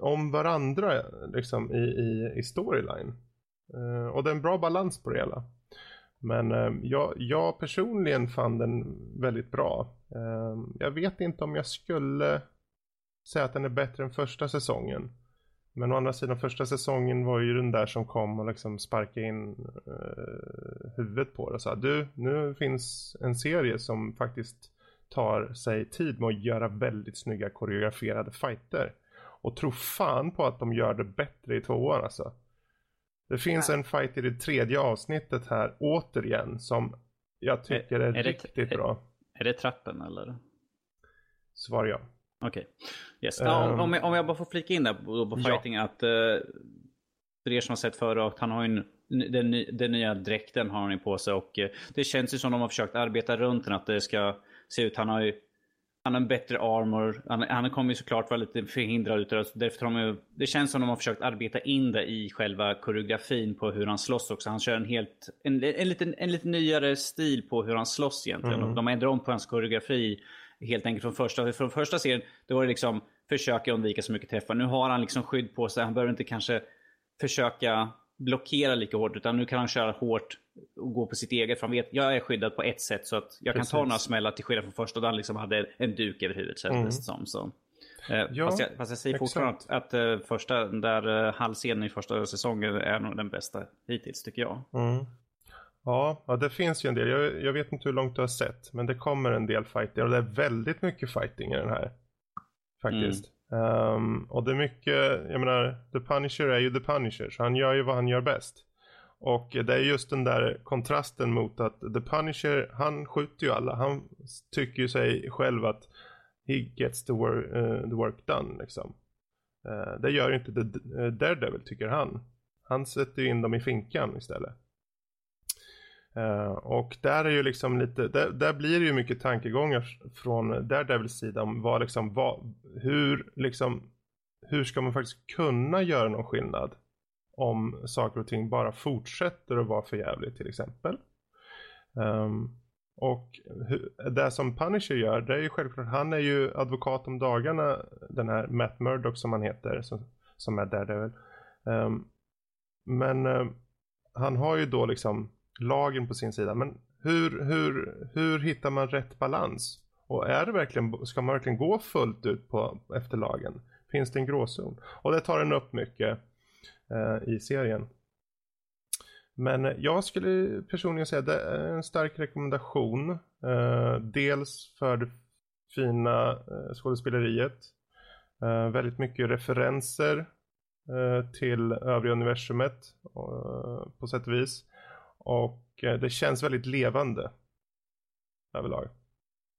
om varandra liksom i, i, i storyline. Uh, och det är en bra balans på det hela. Men uh, jag, jag personligen fann den väldigt bra. Ehm, jag vet inte om jag skulle säga att den är bättre än första säsongen. Men å andra sidan första säsongen var ju den där som kom och liksom sparkade in uh, huvudet på det och sa du, nu finns en serie som faktiskt tar sig tid med att göra väldigt snygga koreograferade fighter. Och tro fan på att de gör det bättre i tvåan alltså. Det finns ja. en fight i det tredje avsnittet här återigen som jag tycker är, är, är riktigt det, bra. Är det trappen eller? Svar ja. Okej. Okay. Yes. Um, ja, om, jag, om jag bara får flika in där på, på fighting ja. att uh, för er som har sett förra, han har ju en, den, den nya dräkten har han ju på sig och uh, det känns ju som de har försökt arbeta runt den att det ska se ut. Han har ju han har en bättre armor. Han, han kommer ju såklart vara lite förhindrad utav därför har de, Det känns som de har försökt arbeta in det i själva koreografin på hur han slåss också. Han kör en helt, en, en, lite, en lite nyare stil på hur han slåss egentligen. Mm. De ändrar om på hans koreografi helt enkelt från första. Från första serien, då var det liksom försöka undvika så mycket träffar. Nu har han liksom skydd på sig. Han behöver inte kanske försöka blockera lika hårt utan nu kan han köra hårt och gå på sitt eget. För han vet jag är skyddad på ett sätt så att jag Precis. kan ta några smällar till skillnad från första där han liksom hade en duk över huvudet kändes mm. som. Så. Eh, ja, fast, jag, fast jag säger fortfarande att, att uh, första, där uh, halvscenen i första säsongen är nog den bästa hittills tycker jag. Mm. Ja, ja, det finns ju en del. Jag, jag, vet inte hur långt du har sett. Men det kommer en del fighting och det är väldigt mycket fighting i den här. Faktiskt. Mm. Um, och det är mycket, jag menar, The Punisher är ju The Punisher. Så han gör ju vad han gör bäst. Och det är just den där kontrasten mot att The Punisher, han skjuter ju alla. Han tycker ju sig själv att he gets the work, uh, eh, the work done liksom. Uh, det gör ju inte the, uh, Daredevil tycker han. Han sätter ju in dem i finkan istället. Uh, och där är ju liksom lite, där, där, blir det ju mycket tankegångar från Daredevils sida om vad liksom, vad, hur liksom, hur ska man faktiskt kunna göra någon skillnad? Om saker och ting bara fortsätter att vara för jävligt till exempel. Um, och det som Punisher gör, det är ju självklart, han är ju advokat om dagarna, den här Matt Murdock som han heter, som, som är Daredevil. Um, men um, han har ju då liksom lagen på sin sida, men hur, hur, hur hittar man rätt balans? Och är det verkligen, ska man verkligen gå fullt ut på, efter lagen? Finns det en gråzon? Och det tar den upp mycket Eh, i serien. Men jag skulle personligen säga att det är en stark rekommendation. Eh, dels för det fina eh, skådespeleriet. Eh, väldigt mycket referenser eh, till övriga universumet eh, på sätt och vis. Och eh, det känns väldigt levande överlag.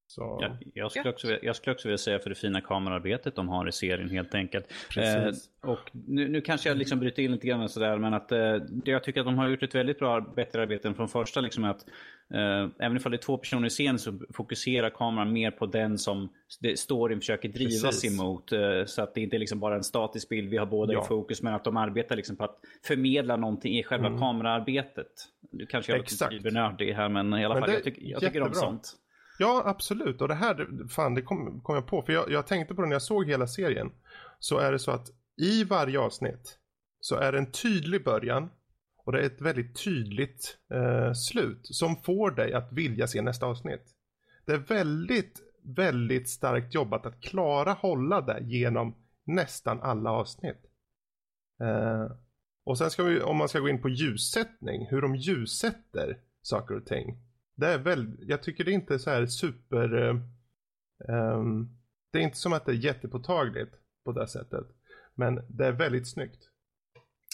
Så... Ja, jag, skulle också, jag skulle också vilja säga för det fina kamerarbetet de har i serien helt enkelt. Eh, och nu, nu, kanske jag liksom bryter in lite grann sådär men att eh, jag tycker att de har gjort ett väldigt bra, bättre arbete än från första. Liksom att, eh, även ifall det är två personer i scen så fokuserar kameran mer på den som storyn försöker drivas Precis. emot. Eh, så att det inte är liksom bara en statisk bild, vi har båda ja. i fokus men att de arbetar liksom på att förmedla någonting i själva mm. kamerarbetet. Du kanske jag låter nördig här men i alla men fall jag, tycker, jag tycker om sånt. Ja, absolut. Och det här, fan det kom, kom jag på. För jag, jag tänkte på det när jag såg hela serien. Så är det så att i varje avsnitt så är det en tydlig början och det är ett väldigt tydligt eh, slut som får dig att vilja se nästa avsnitt. Det är väldigt, väldigt starkt jobbat att klara hålla det genom nästan alla avsnitt. Eh, och sen ska vi, om man ska gå in på ljussättning, hur de ljussätter saker och ting. Det är väl, jag tycker det är inte så här super, um, det är inte som att det är jättepåtagligt på det sättet. Men det är väldigt snyggt.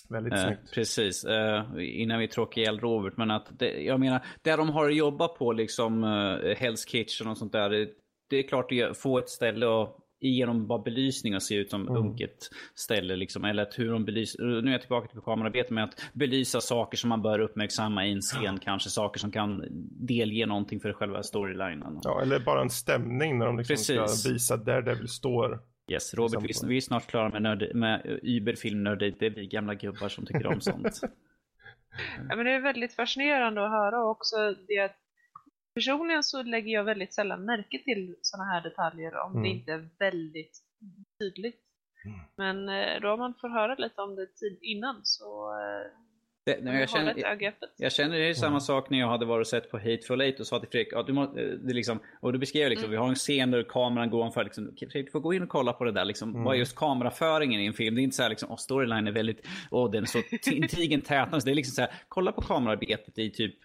Väldigt eh, snyggt. Precis, eh, innan vi tråkar ihjäl Robert. Men att det, jag menar, där de har jobbat på liksom eh, Hell's Kitchen och sånt där. Det, det är klart att få ett ställe och genom bara belysning och se ut som mm. unket ställe. Liksom. Eller att hur de belyser, nu är jag tillbaka till kamerarbete med att belysa saker som man bör uppmärksamma i en scen. Ja. Kanske saker som kan delge någonting för själva storylinen. Ja, eller bara en stämning när de liksom ska visa där Devil står. Yes, Robert, vi, vi är snart klara med, nörd, med Uber-filmnördigt. Det är vi gamla gubbar som tycker om sånt. ja, men det är väldigt fascinerande att höra också det att Personligen så lägger jag väldigt sällan märke till sådana här detaljer om mm. det inte är väldigt tydligt. Mm. Men eh, då man får höra lite om det tid innan så eh, det, nej, jag, känner, jag, jag, känner det är samma mm. sak när jag hade varit och sett på Hateful Eight och sa till Fredrik, ja, du må, eh, det liksom, och du beskrev liksom, mm. vi har en scen där kameran går ungefär, liksom, Fredrik du får gå in och kolla på det där, liksom, mm. vad är just kameraföringen i en film? Det är inte så här liksom, oh, storyline är väldigt, åh oh, den är så intrigen tätnas. Det är liksom så här, kolla på kamerarbetet i typ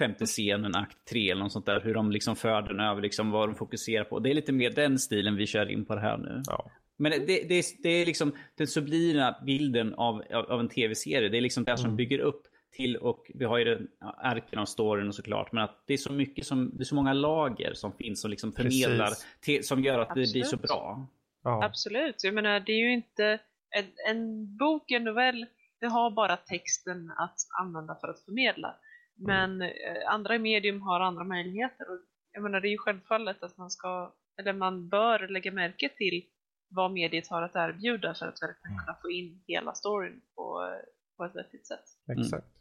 femte scenen, akt tre eller något sånt där. Hur de liksom för den över, liksom vad de fokuserar på. Det är lite mer den stilen vi kör in på det här nu. Ja. Men det, det, det, är liksom den sublima bilden av, av, av en tv-serie. Det är liksom det som mm. bygger upp till och vi har ju den ärken av storyn och såklart. Men att det är så mycket som, det är så många lager som finns och liksom förmedlar till, som gör att Absolut. det blir så bra. Ja. Absolut, jag menar det är ju inte en, en bok, en novell, det har bara texten att använda för att förmedla. Men eh, andra medium har andra möjligheter. Och jag menar, det är ju självfallet att man ska, eller man bör lägga märke till vad mediet har att erbjuda för att verkligen kunna få in hela storyn på, på ett vettigt sätt. Exakt. Mm.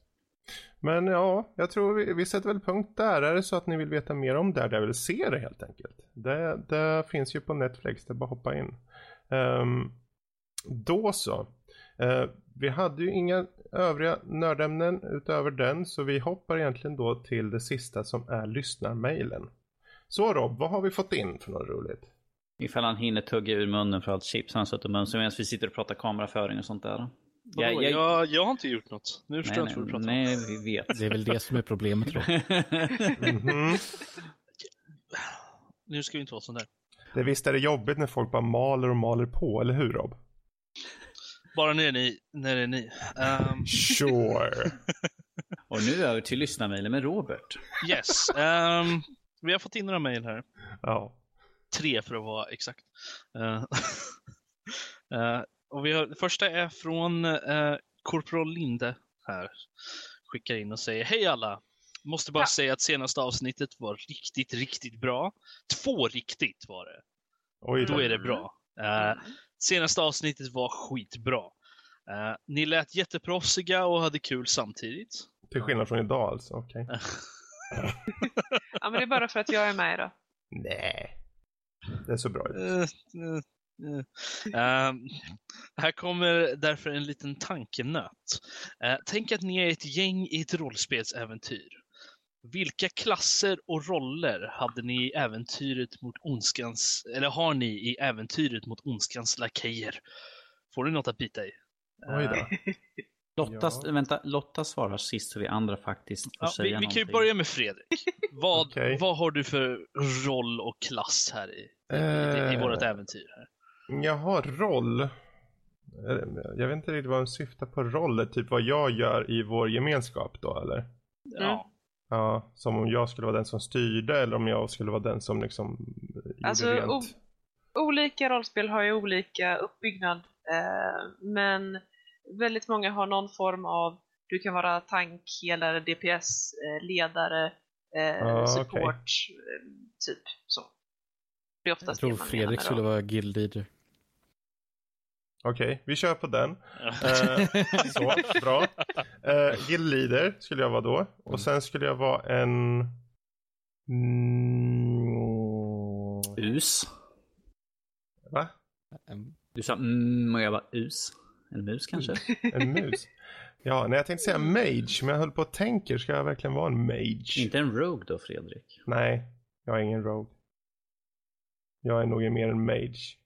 Men ja, jag tror vi, vi sätter väl punkt där. Är det så att ni vill veta mer om Daredevil, se det helt enkelt. Det, det finns ju på Netflix, det är bara att hoppa in. Um, då så. Uh, vi hade ju inga övriga nördämnen utöver den så vi hoppar egentligen då till det sista som är lyssnarmailen. Så Rob, vad har vi fått in för något roligt? Ifall han hinner tugga ur munnen för allt chips han suttit munnen medan vi sitter och pratar kameraföring och sånt där. Jag, jag, jag, jag, har inte gjort något. Nu förstår jag inte vad du pratar nej, om. Nej, vi vet. Det är väl det som är problemet då. mm -hmm. Nu ska vi inte vara sån där. Det visst är det jobbigt när folk bara maler och maler på, eller hur Rob? Bara när ni, när det är ni. Um... Sure. och nu över till lyssnarmailen med Robert. Yes. Um, vi har fått in några mejl här. Ja. Tre för att vara exakt. Uh, uh, och vi har, det första är från uh, Korporal Linde här. Skickar in och säger Hej alla! Måste bara ja. säga att senaste avsnittet var riktigt, riktigt bra. Två riktigt var det. Oj, då är det bra. Uh, Senaste avsnittet var skitbra. Uh, ni lät jätteproffsiga och hade kul samtidigt. Till skillnad från idag alltså, okej. Okay. ja men det är bara för att jag är med då. Nej. Det är så bra uh, uh, uh. Här kommer därför en liten tankenöt. Uh, tänk att ni är ett gäng i ett rollspelsäventyr. Vilka klasser och roller hade ni i äventyret mot ondskans, eller har ni i äventyret mot ondskans lakejer? Får ni något att bita i? Oj då. Lotta, ja. vänta, Lotta svarar sist så vi andra faktiskt får ja, säga vi, någonting. Vi kan ju börja med Fredrik. Vad, okay. vad har du för roll och klass här i i, i, i vårt äventyr. Här. Jag har roll. Jag vet inte riktigt vad de syftar på roller, typ vad jag gör i vår gemenskap då eller? Ja. Ja, som om jag skulle vara den som styrde eller om jag skulle vara den som liksom gjorde Alltså, rent. o- olika rollspel har ju olika uppbyggnad. Eh, men väldigt många har någon form av, du kan vara tankhelare, DPS, eh, ledare, eh, Ah, support, okej. eh, typ så. Det är Jag oftast tror det man menar Fredrik med skulle vara guild leader. Okej, vi kör på den. Eh, så, bra. Uh, guild leader skulle jag vara då. Och sen skulle jag vara en... Mm, Us. va? Du sa mm och jag var us. En mus kanske? En mus? Ja, nej jag tänkte säga mage, men jag höll på att tänka, ska jag verkligen vara en mage? Inte en rogue då Fredrik? Nej, jag är ingen rogue. Jag är nog mer en mage.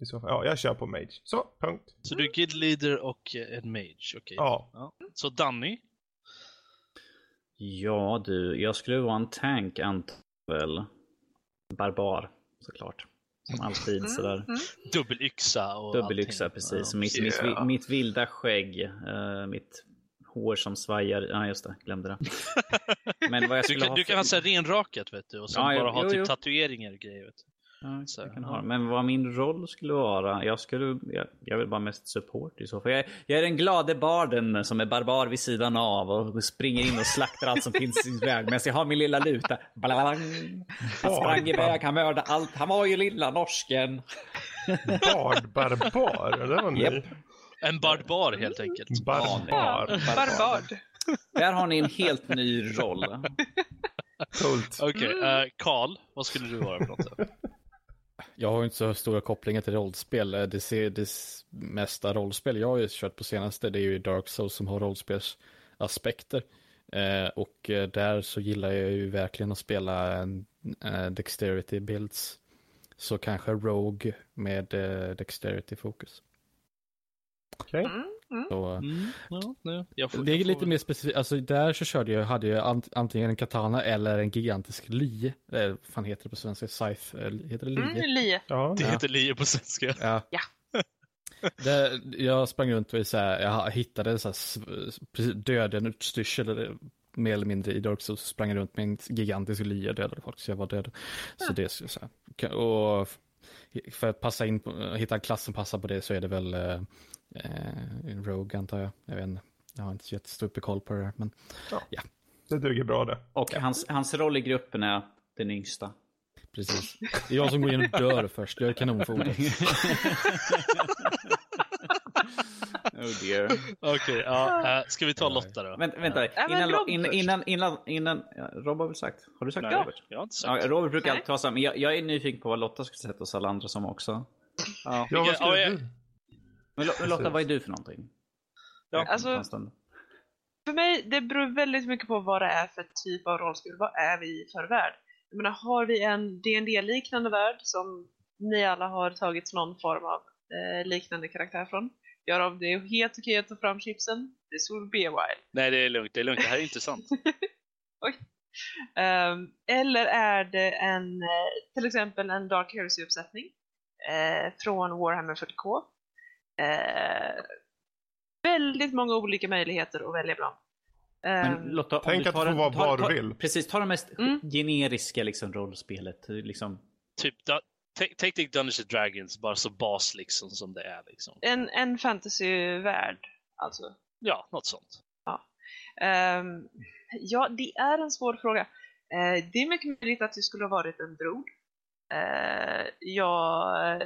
I så fall. Ja, jag kör på mage. Så, punkt. Så du är guild leader och eh, en mage, okej. Ja. Så Danny? Ja du, jag skulle vara en tank antar väl. Barbar såklart. Som alltid Mm, sådär. mm. Dubbelyxa och Dubbelyxa allting. precis. Ja. Mitt, mitt, Yeah. mitt vilda skägg. eh, mitt hår som svajar. Ja just det, glömde det. Men vad jag Du kan, ha du för- kan ha renrakat vet du och sen Ja, jo, bara ha jo, typ jo. tatueringar och grejer. Vet du. Ja, Så, jag kan ha. Men vad min roll skulle vara? Jag skulle, jag, jag vill vara mest support i så fall. Jag, jag är den glade barden som är barbar vid sidan av och springer in och slaktar allt som finns i väg medan jag har min lilla luta. Blalang. Han sprang iväg, han mördade allt. Han var ju lilla norsken. Bard barbar, det var. Japp. En barbar helt enkelt. Barbar. Barbard. Där har ni en helt ny roll. Coolt. Okej, Mm. eh, Karl, vad skulle du vara för något? Jag har ju inte så stora kopplingar till rollspel. Eh, Det, ser, det mesta rollspel jag har ju kört på senaste det är ju Dark Souls som har rollspelsaspekter. Eh, och eh, där så gillar jag ju verkligen att spela en, eh, Dexterity builds. Så kanske Rogue med eh, Dexterity fokus. Okej. Mm, mm. Så, eh, Mm, ja, nej, jag får, det är jag lite får- mer specifikt, alltså där så körde jag, hade jag ant, antingen en katana eller en gigantisk lie. Eh, vad fan heter det på svenska? Scythe? eh, Heter det lie? Mm, lie. Ja. Det heter lie på svenska. Ja. Ja. Det, jag sprang runt och så här, jag hittade så här, döden utstyrsel eller mer eller mindre i Dark Souls. Sprang jag runt med en gigantisk lia och dödade folk så jag var död. Så det är så här. Och för att passa in, på, hitta en klass som passar på det så är det väl eh, en Rogue antar jag. Jag vet inte. Jag har inte så jättestor koll på det där. Men Det duger bra det. Och hans, hans roll i gruppen är den yngsta. precis. Det är jag som går in och dör först. Jag är kanonfotet. oh dear. Okej, ja, eh, ska vi ta Lotta då? Vänta, vänta. Ja, Innan, innan, innan, innan, innan ja, Rob har väl sagt? Har du sagt Nej, det Robert? jag har inte Ja, sagt. Robert brukar alltid ta så här, men jag, jag är nyfiken på vad Lotta skulle sätta oss alla andra som också. Ja. Ja, vad Ja, skulle du? Men men Lotta, vad är du för någonting? Ja, alltså-. För mig, det beror väldigt mycket på vad det är för typ av rollspel. Vad är vi i för värld? Jag menar, har vi en dd liknande värld som ni alla har tagit någon form av eh, liknande karaktär från? Gör om det är helt okej att ta fram chipsen. This will be a while. Nej, det är lugnt. Det är lugnt. Det här är intressant. Ehm, eller är det en, eh, till exempel en Dark Heresy-uppsättning eh, från Warhammer 40K. Eh, väldigt många olika möjligheter att välja bland. Men Ehm, Lotta, Tänk du att du får en- vara vad du vill. Precis, ta det mest Mm. generiska liksom, rollspelet. Liksom. typ, take the Dungeons and Dragons bara så bas liksom som det är. Liksom. en, en fantasyvärld, alltså. Ja, något sånt. Ehm, ja, det är en svår fråga. Eh, det är mycket möjligt att det skulle ha varit en drog. Uh, jag,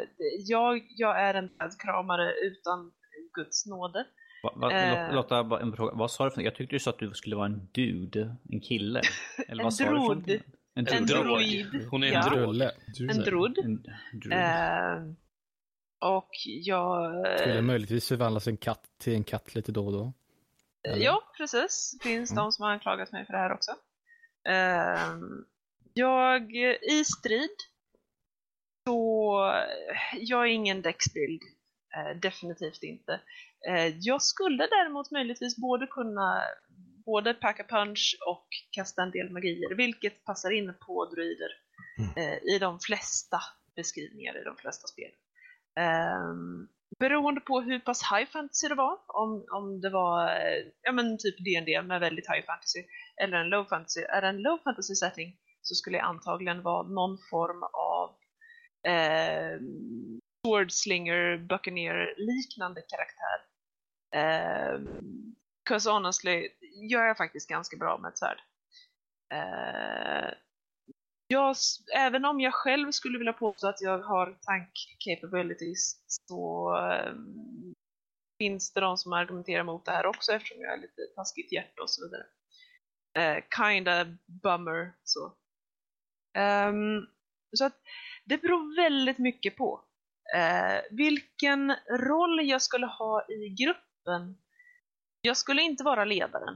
jag, jag är en kramare utan Guds nåde. Va, va, Eh. Lotta, en fråga. vad sa du för Jag tyckte du sa att du skulle vara en dude, en kille. Eller En vad sa du för drod. En En droid. Hon är en Ja. drog. Drulle. En drod. En drod. Ehm, och jag... Skulle möjligtvis förvandlas en katt till en katt lite då och då. Eller? Ja, precis. Det finns Mm. de som har anklagat mig för det här också. Ehm, jag, i strid, så jag är ingen däcksbild. Eh, definitivt inte. Eh, jag skulle däremot möjligtvis både kunna både packa punch och kasta en del magier, vilket passar in på druider Mm. eh, i de flesta beskrivningar i de flesta spel. Um, beroende på hur pass high fantasy det var, om, om det var ja, men typ D&D med väldigt high fantasy eller en low fantasy. Är det en low fantasy setting så skulle det antagligen vara någon form av eh, swordslinger, buccaneer liknande karaktär. Eh, Cause honestly, jag är faktiskt ganska bra med ett svärd. Eh, jag, även om jag själv skulle vilja påstå att jag har tank capabilities så eh, finns det de som argumenterar mot det här också eftersom jag är lite taskigt hjärta och så vidare. Uh, kinda bummer så. Um, så att det beror väldigt mycket på uh, vilken roll jag skulle ha i gruppen. Jag skulle inte vara ledaren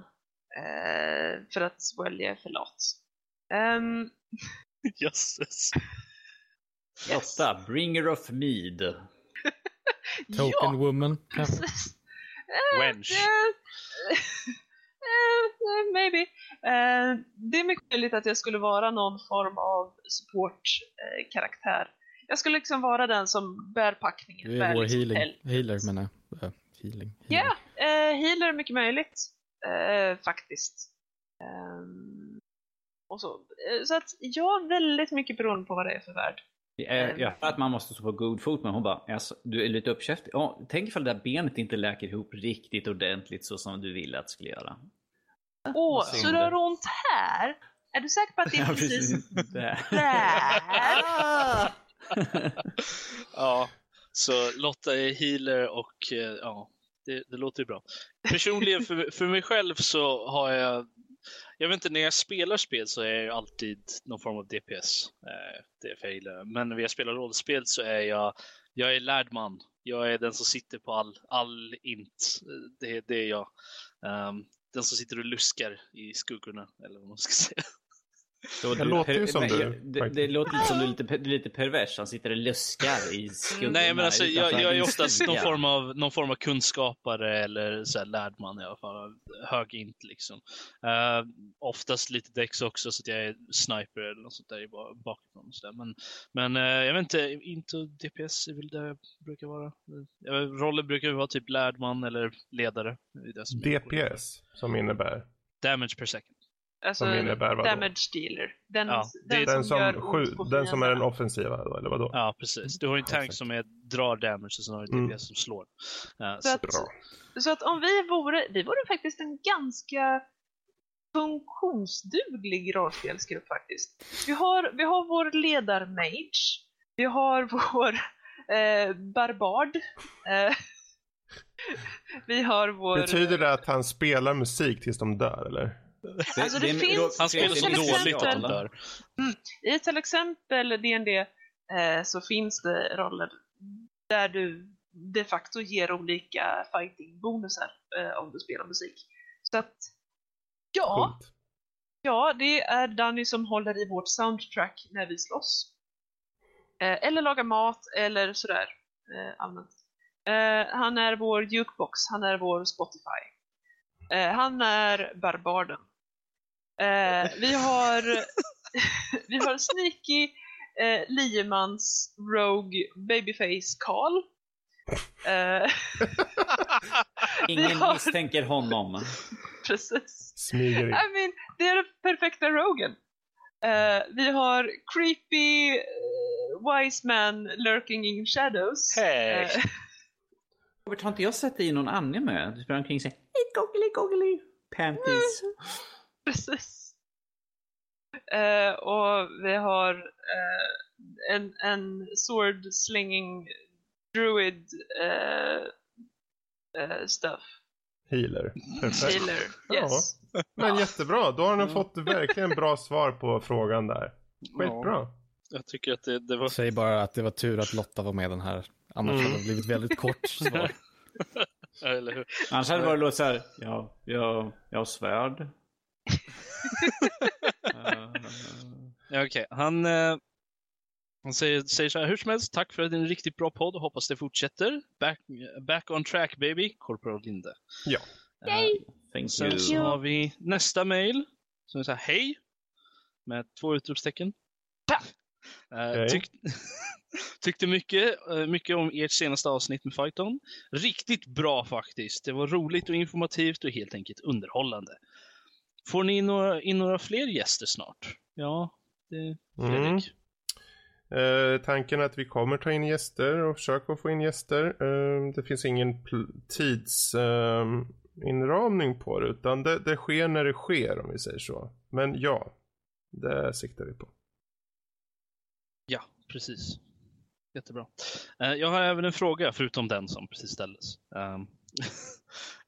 uh, för att well, jag är för lat. Um, Jösses. Yes. Lotta, bringer of mead. Token ja, woman. Precis. Wench. Uh, maybe. Uh, det är mycket möjligt att jag skulle vara någon form av supportkaraktär. jag skulle liksom vara den som bär packningen. Du är vår liksom healing, healer menar jag. healing. Ja, yeah, healer är mycket möjligt. faktiskt. Um, och så. Eh, så att jag väldigt mycket beroende på vad det är för värld. Jag, jag att man måste stå på god fot men hon bara, alltså, du är lite uppkäftig. Ja, tänk ifall det där benet inte läker ihop riktigt ordentligt så som du ville att det skulle göra. Åh, så du har ont här? Är du säker på att det är precis där? där? ja, så Lotta är healer och eh, ja, det, det låter ju bra. Personligen för, för mig själv så har jag jag vet inte, när jag spelar spel så är jag alltid någon form av DPS. Eh, det är fel. Men när jag spelar rollspel så är jag, jag är lärd man. Jag är den som sitter på all, all int. Det, det är jag. Um, den som sitter och luskar i skuggorna, eller vad man ska säga. Så det låter ju som du. Det, det, låter lite som du är lite, lite pervers. Han sitter och luskar i skuggorna. Nej, men alltså jag, jag är oftast någon form, av, någon form av kunskapare eller så här, lärd man i alla fall. Hög int liksom. Uh, oftast lite dex också så att jag är sniper eller något sånt där bakifrån. Så där. Men, men uh, jag vet inte, inte DPS är väl det jag brukar vara. Uh, rollen brukar vara typ lärd man eller ledare. DPS som innebär? Damage per second. Alltså, som innebär vadå? damage dealer. Den, ja, den, den, som, gör sju, den som är den offensiva då, eller vadå? Ja, precis. Du har ju en tank som är, drar damage och sen har du en DPS mm. som slår. Uh, så, så, att, bra. så att om vi vore, vi vore faktiskt en ganska funktionsduglig rollspelsgrupp faktiskt. Vi har, vi har vår ledar-mage. Vi har vår eh, barbard. Eh, vi har vår... Betyder det att han spelar musik tills de dör, eller? Alltså det, det finns... Han spelar så dåligt att de dör. Mm, I till exempel D&D eh, så finns det roller där du de facto ger olika fighting-bonusar eh, om du spelar musik. Så att, ja. Coolt. Ja, det är Danny som håller i vårt soundtrack när vi slåss. Eh, eller lagar mat, eller sådär eh, allmänt. Eh, han är vår jukebox, han är vår Spotify. Eh, han är barbarden. Eh, vi har vi har Sneaky eh, Liemans Rogue Babyface Karl. Eh, Ingen har... misstänker honom. Precis. Smyger I mean, det är den perfekta Rogen. Uh, vi har creepy uh, wise man lurking in shadows. Hey. Uh, Robert, har inte jag sett dig i någon anime? Du spelar omkring och säger goggly goggly panties. Precis. Uh, och vi har uh, en, en sword slinging druid uh, stuff. Healer. Perfekt. Healer, yes. Ja. Men jättebra, då har ni fått verkligen bra svar på frågan där. Skitbra. Ja, jag tycker att det, det var... Säg bara att det var tur att Lotta var med den här. Annars mm. hade det blivit väldigt kort svar. Eller hur? Annars hade det bara låtit så här, ja, jag, jag har svärd. Okej, okay. han, uh, han säger, säger så här, hur som helst, tack för en riktigt bra podd, hoppas det fortsätter. Back, back on track baby, Corporal Linde. Ja. Uh, Thank sen you. så har vi nästa mail, som är så här, hej, med två utropstecken. Uh, okay. tyck Tyckte mycket, eh, mycket om ert senaste avsnitt med Fighton. Riktigt bra faktiskt. Det var roligt och informativt och helt enkelt underhållande. Får ni in några, in några fler gäster snart? Ja, det, Fredrik. Mm. Eh, tanken är att vi kommer ta in gäster och försöka få in gäster. Eh, det finns ingen tidsinramning eh, på det utan det, det sker när det sker om vi säger så. Men ja, det siktar vi på. Ja, precis. Jättebra. Eh, jag har även en fråga förutom den som precis ställdes.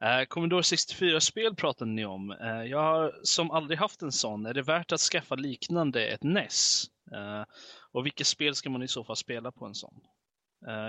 Eh, Commodore 64-spel pratade ni om. Eh, jag har som aldrig haft en sån. Är det värt att skaffa liknande ett NES? Eh, och vilka spel ska man i så fall spela på en sån?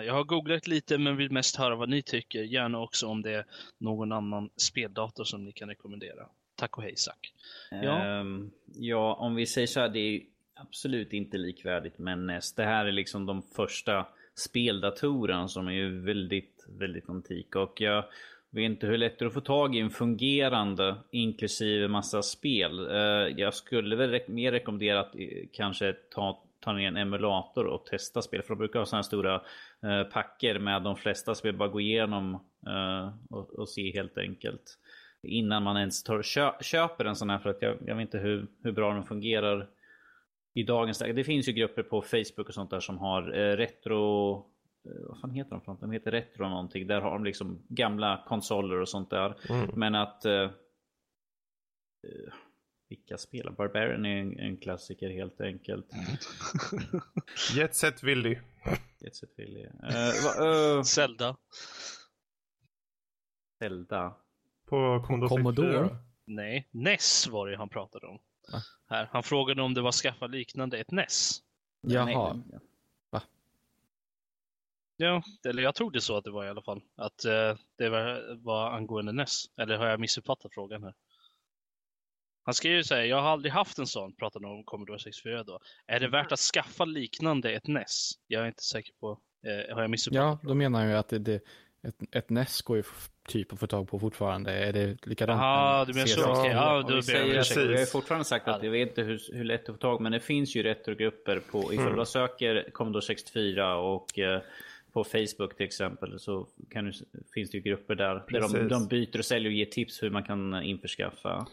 Jag har googlat lite men vill mest höra vad ni tycker. Gärna också om det är någon annan speldator som ni kan rekommendera. Tack och hej Zack. Ja. Um, ja, om vi säger så här. Det är absolut inte likvärdigt med NES. Det här är liksom de första speldatorerna som är ju väldigt, väldigt antika. Och jag vet inte hur lätt det är att få tag i en fungerande inklusive massa spel. Eh, jag skulle väl mer rekommendera att eh, kanske ta, ta ner en emulator och testa spel. För de brukar ha sådana stora eh, packer med de flesta spel. Bara gå igenom eh, och, och se helt enkelt. Innan man ens tar, köper en sån här. För att jag, jag vet inte hur, hur bra den fungerar i dagens läge. Det finns ju grupper på Facebook och sånt där som har eh, retro... Eh, vad fan heter de för något? De heter retro någonting. Där har de liksom gamla konsoler och sånt där. Mm. Men att... Eh, eh vilka spelar? Barbarian är en, en klassiker helt enkelt. Jet Set Willy. Jet Set Willy. Uh, uh, Zelda. Zelda. På Commodore? Commodore? Nej, NES var det han pratade om. Här. Han frågade om det var skaffa liknande ett NES. Jaha. Va? Ja, eller jag trodde så att det var i alla fall. Att uh, det var, var angående NES. Eller har jag missuppfattat frågan här? Han skrev så här, jag har aldrig haft en sån, pratade om Commodore 64 då. Är det värt att skaffa liknande ett NES? Jag är inte säker på, eh, har jag missuppfattat? Ja, då menar jag att det, det, ett, ett NES går ju typ att få tag på fortfarande. Är det likadant? Ja, du menar så. Okay. Ja, då vi, jag har fortfarande sagt att vi vet inte hur, hur lätt att få tag men det finns ju retrogrupper på, ifall mm. du söker Commodore 64 och eh, på Facebook till exempel så kan du, finns det ju grupper där, där de, de byter och säljer och ger tips hur man kan införskaffa.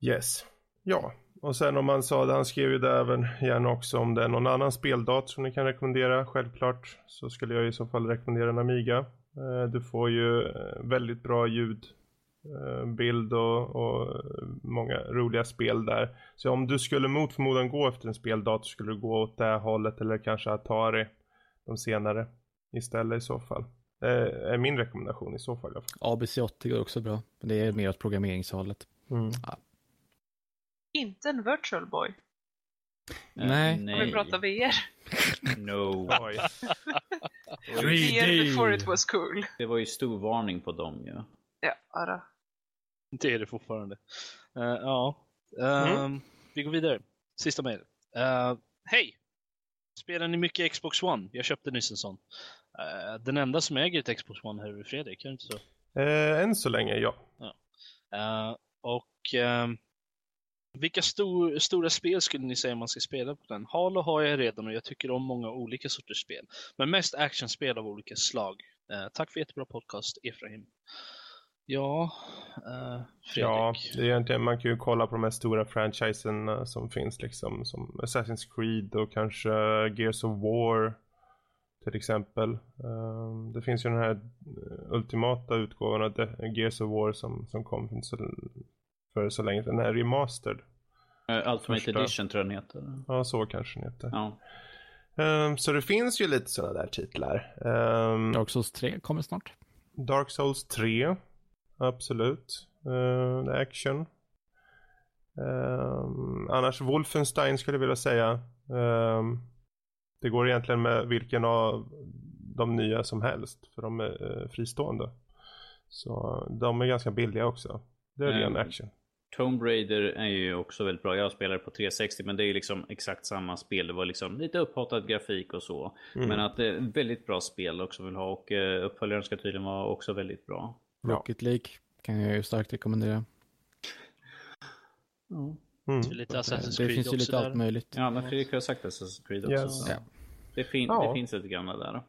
Yes. Ja, och sen om man sa det, han skrev ju det även gärna också om det är någon annan speldator som ni kan rekommendera. Självklart så skulle jag i så fall rekommendera en Amiga. Eh, du får ju eh, väldigt bra ljud, eh, bild och, och många roliga spel där. Så om du skulle mot förmodan gå efter en speldator skulle du gå åt det hållet eller kanske Atari de senare istället i så fall. Det är min rekommendation i så fall. ABC80 går också bra. Det är mer åt programmeringshållet. Mm. Ja inte en virtual boy. Nej. Om vi pratar VR. No. VR before it was cool. Det var ju stor varning på dem ju. Ja. Ja, ara. Det är det fortfarande. Uh, ja. Uh, mm. Vi går vidare. Sista mejl. Uh, Hej! Spelar ni mycket Xbox One? Jag köpte nyss en sån. Uh, den enda som äger ett Xbox One här är Fredrik, är det inte så? Uh, än så länge, ja. ja. och ehm, vilka stor, stora spel skulle ni säga man ska spela på den? Halo har jag redan och jag tycker om många olika sorters spel. Men mest actionspel av olika slag. Eh, tack för jättebra podcast, Efraim. Ja, eh, Fredrik. Ja, det är egentligen, man kan ju kolla på de här stora franchisen som finns liksom. Som Assassin's Creed och kanske Gears of War. Till exempel. Um, det finns ju den här eh, ultimata utgåvan av Gears of War som, som kom för så för så länge sedan. Den här remastered. Uh, Ultimate Första. Edition tror jag den heter. Ja, så kanske den heter. Ja. Um, så det finns ju lite sådana där titlar. Um, Dark Souls 3 kommer snart. Dark Souls 3. Absolut. Uh, action. Um, annars Wolfenstein skulle jag vilja säga. Um, det går egentligen med vilken av de nya som helst. För de är uh, fristående. Så de är ganska billiga också. Det är ren action. Tomb Raider är ju också väldigt bra. Jag spelar på 360 men det är ju liksom exakt samma spel. Det var liksom lite upphottad grafik och så. Mm. Men att det är väldigt bra spel också vill ha och uh, uppföljaren ska tydligen vara också väldigt bra. Rocket League kan jag ju starkt rekommendera. Mm. Mm. Det, lite Assassin's Creed det finns ju lite allt möjligt. Ja, men Fredrik har sagt Assassin's Creed också. Yes. Ja. det, fin ja. det finns lite gamla där.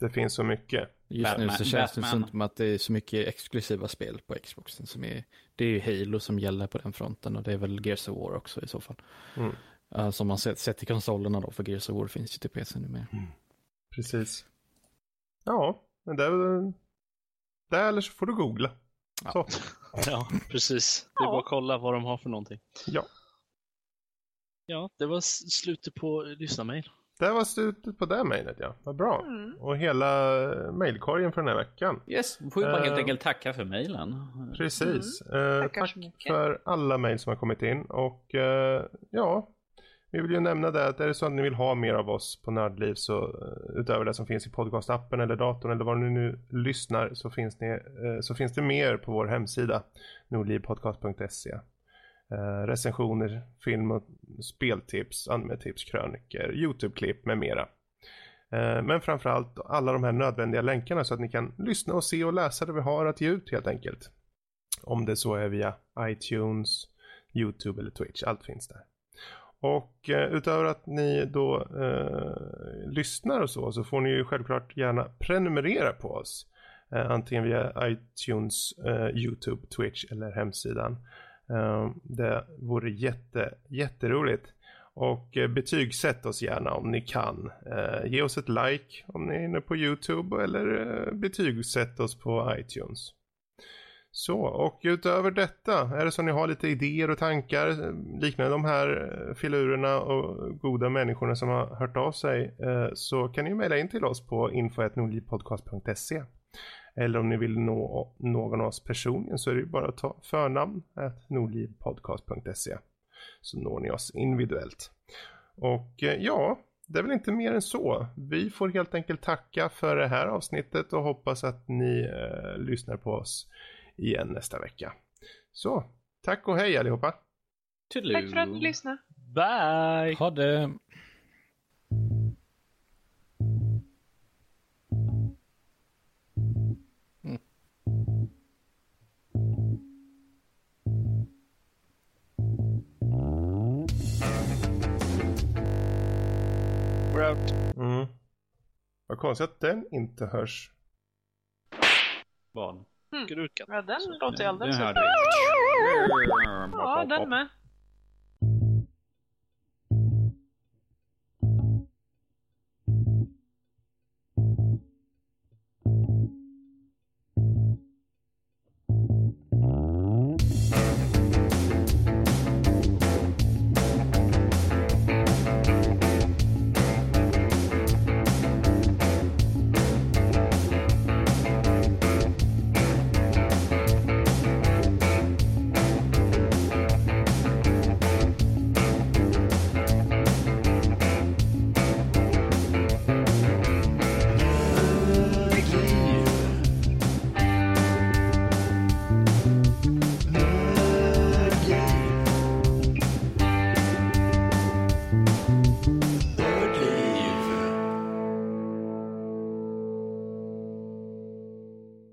Det finns så mycket. Just Batman, nu så känns Batman. det som att det är så mycket exklusiva spel på Xboxen som är, det är ju Halo som gäller på den fronten och det är väl Gears of War också i så fall. Mm. Uh, som man sett, sett i konsolerna då, för Gears of War finns ju till PC numera. Mm. Precis. Ja, men det är det eller så får du googla. Ja, så. ja precis. Det är bara att kolla vad de har för någonting. Ja. Ja, det var slutet på lyssnarmail. Det var slutet på det mejlet ja. Vad bra. Mm. Och hela mejlkorgen för den här veckan. Yes, får vi bara uh, helt enkelt tacka för mejlen. Precis. Mm. Uh, tack för alla mejl som har kommit in. Och uh, ja, vi vill ju nämna det att är det så att ni vill ha mer av oss på Nördliv så utöver det som finns i podcastappen eller datorn eller var ni nu lyssnar så finns, ni, så finns det mer på vår hemsida nordlivpodcast.se eh, Eh, recensioner, film och speltips, animetips, kröniker, YouTube-klipp med mera. Eh, men framförallt alla de här nödvändiga länkarna så att ni kan lyssna och se och läsa det vi har att ge ut helt enkelt. Om det så är via iTunes, YouTube eller Twitch, allt finns där. Och eh, utöver att ni då eh, lyssnar och så, så får ni ju självklart gärna prenumerera på oss. Eh, antingen via iTunes, eh, YouTube, Twitch eller hemsidan. Ehm, det vore jätte, jätteroligt. Och eh, betygsätt oss gärna om ni kan. Ehm, ge oss ett like om ni är inne på YouTube eller eh, betygsätt oss på iTunes. Så, och utöver detta, är det så att ni har lite idéer och tankar ehm, liknande de här eh, filurerna och goda människorna som har hört av sig så kan ni mejla in till oss på info.nordlivpodcast.se eller om ni vill nå någon av oss personligen så är det bara att ta förnamn nordlivpodcast.se så når ni oss individuellt. Och eh, ja, det är väl inte mer än så. Vi får helt enkelt tacka för det här avsnittet och hoppas att ni eh, lyssnar på oss igen nästa vecka. Så, tack och hej allihopa! Toodaloo. Tack för att ni lyssnade! Bye! Ha det! Mm. Vad konstigt att den inte hörs. Vad? Mm. Ja, den låter ju alldeles... Den Ja, den med.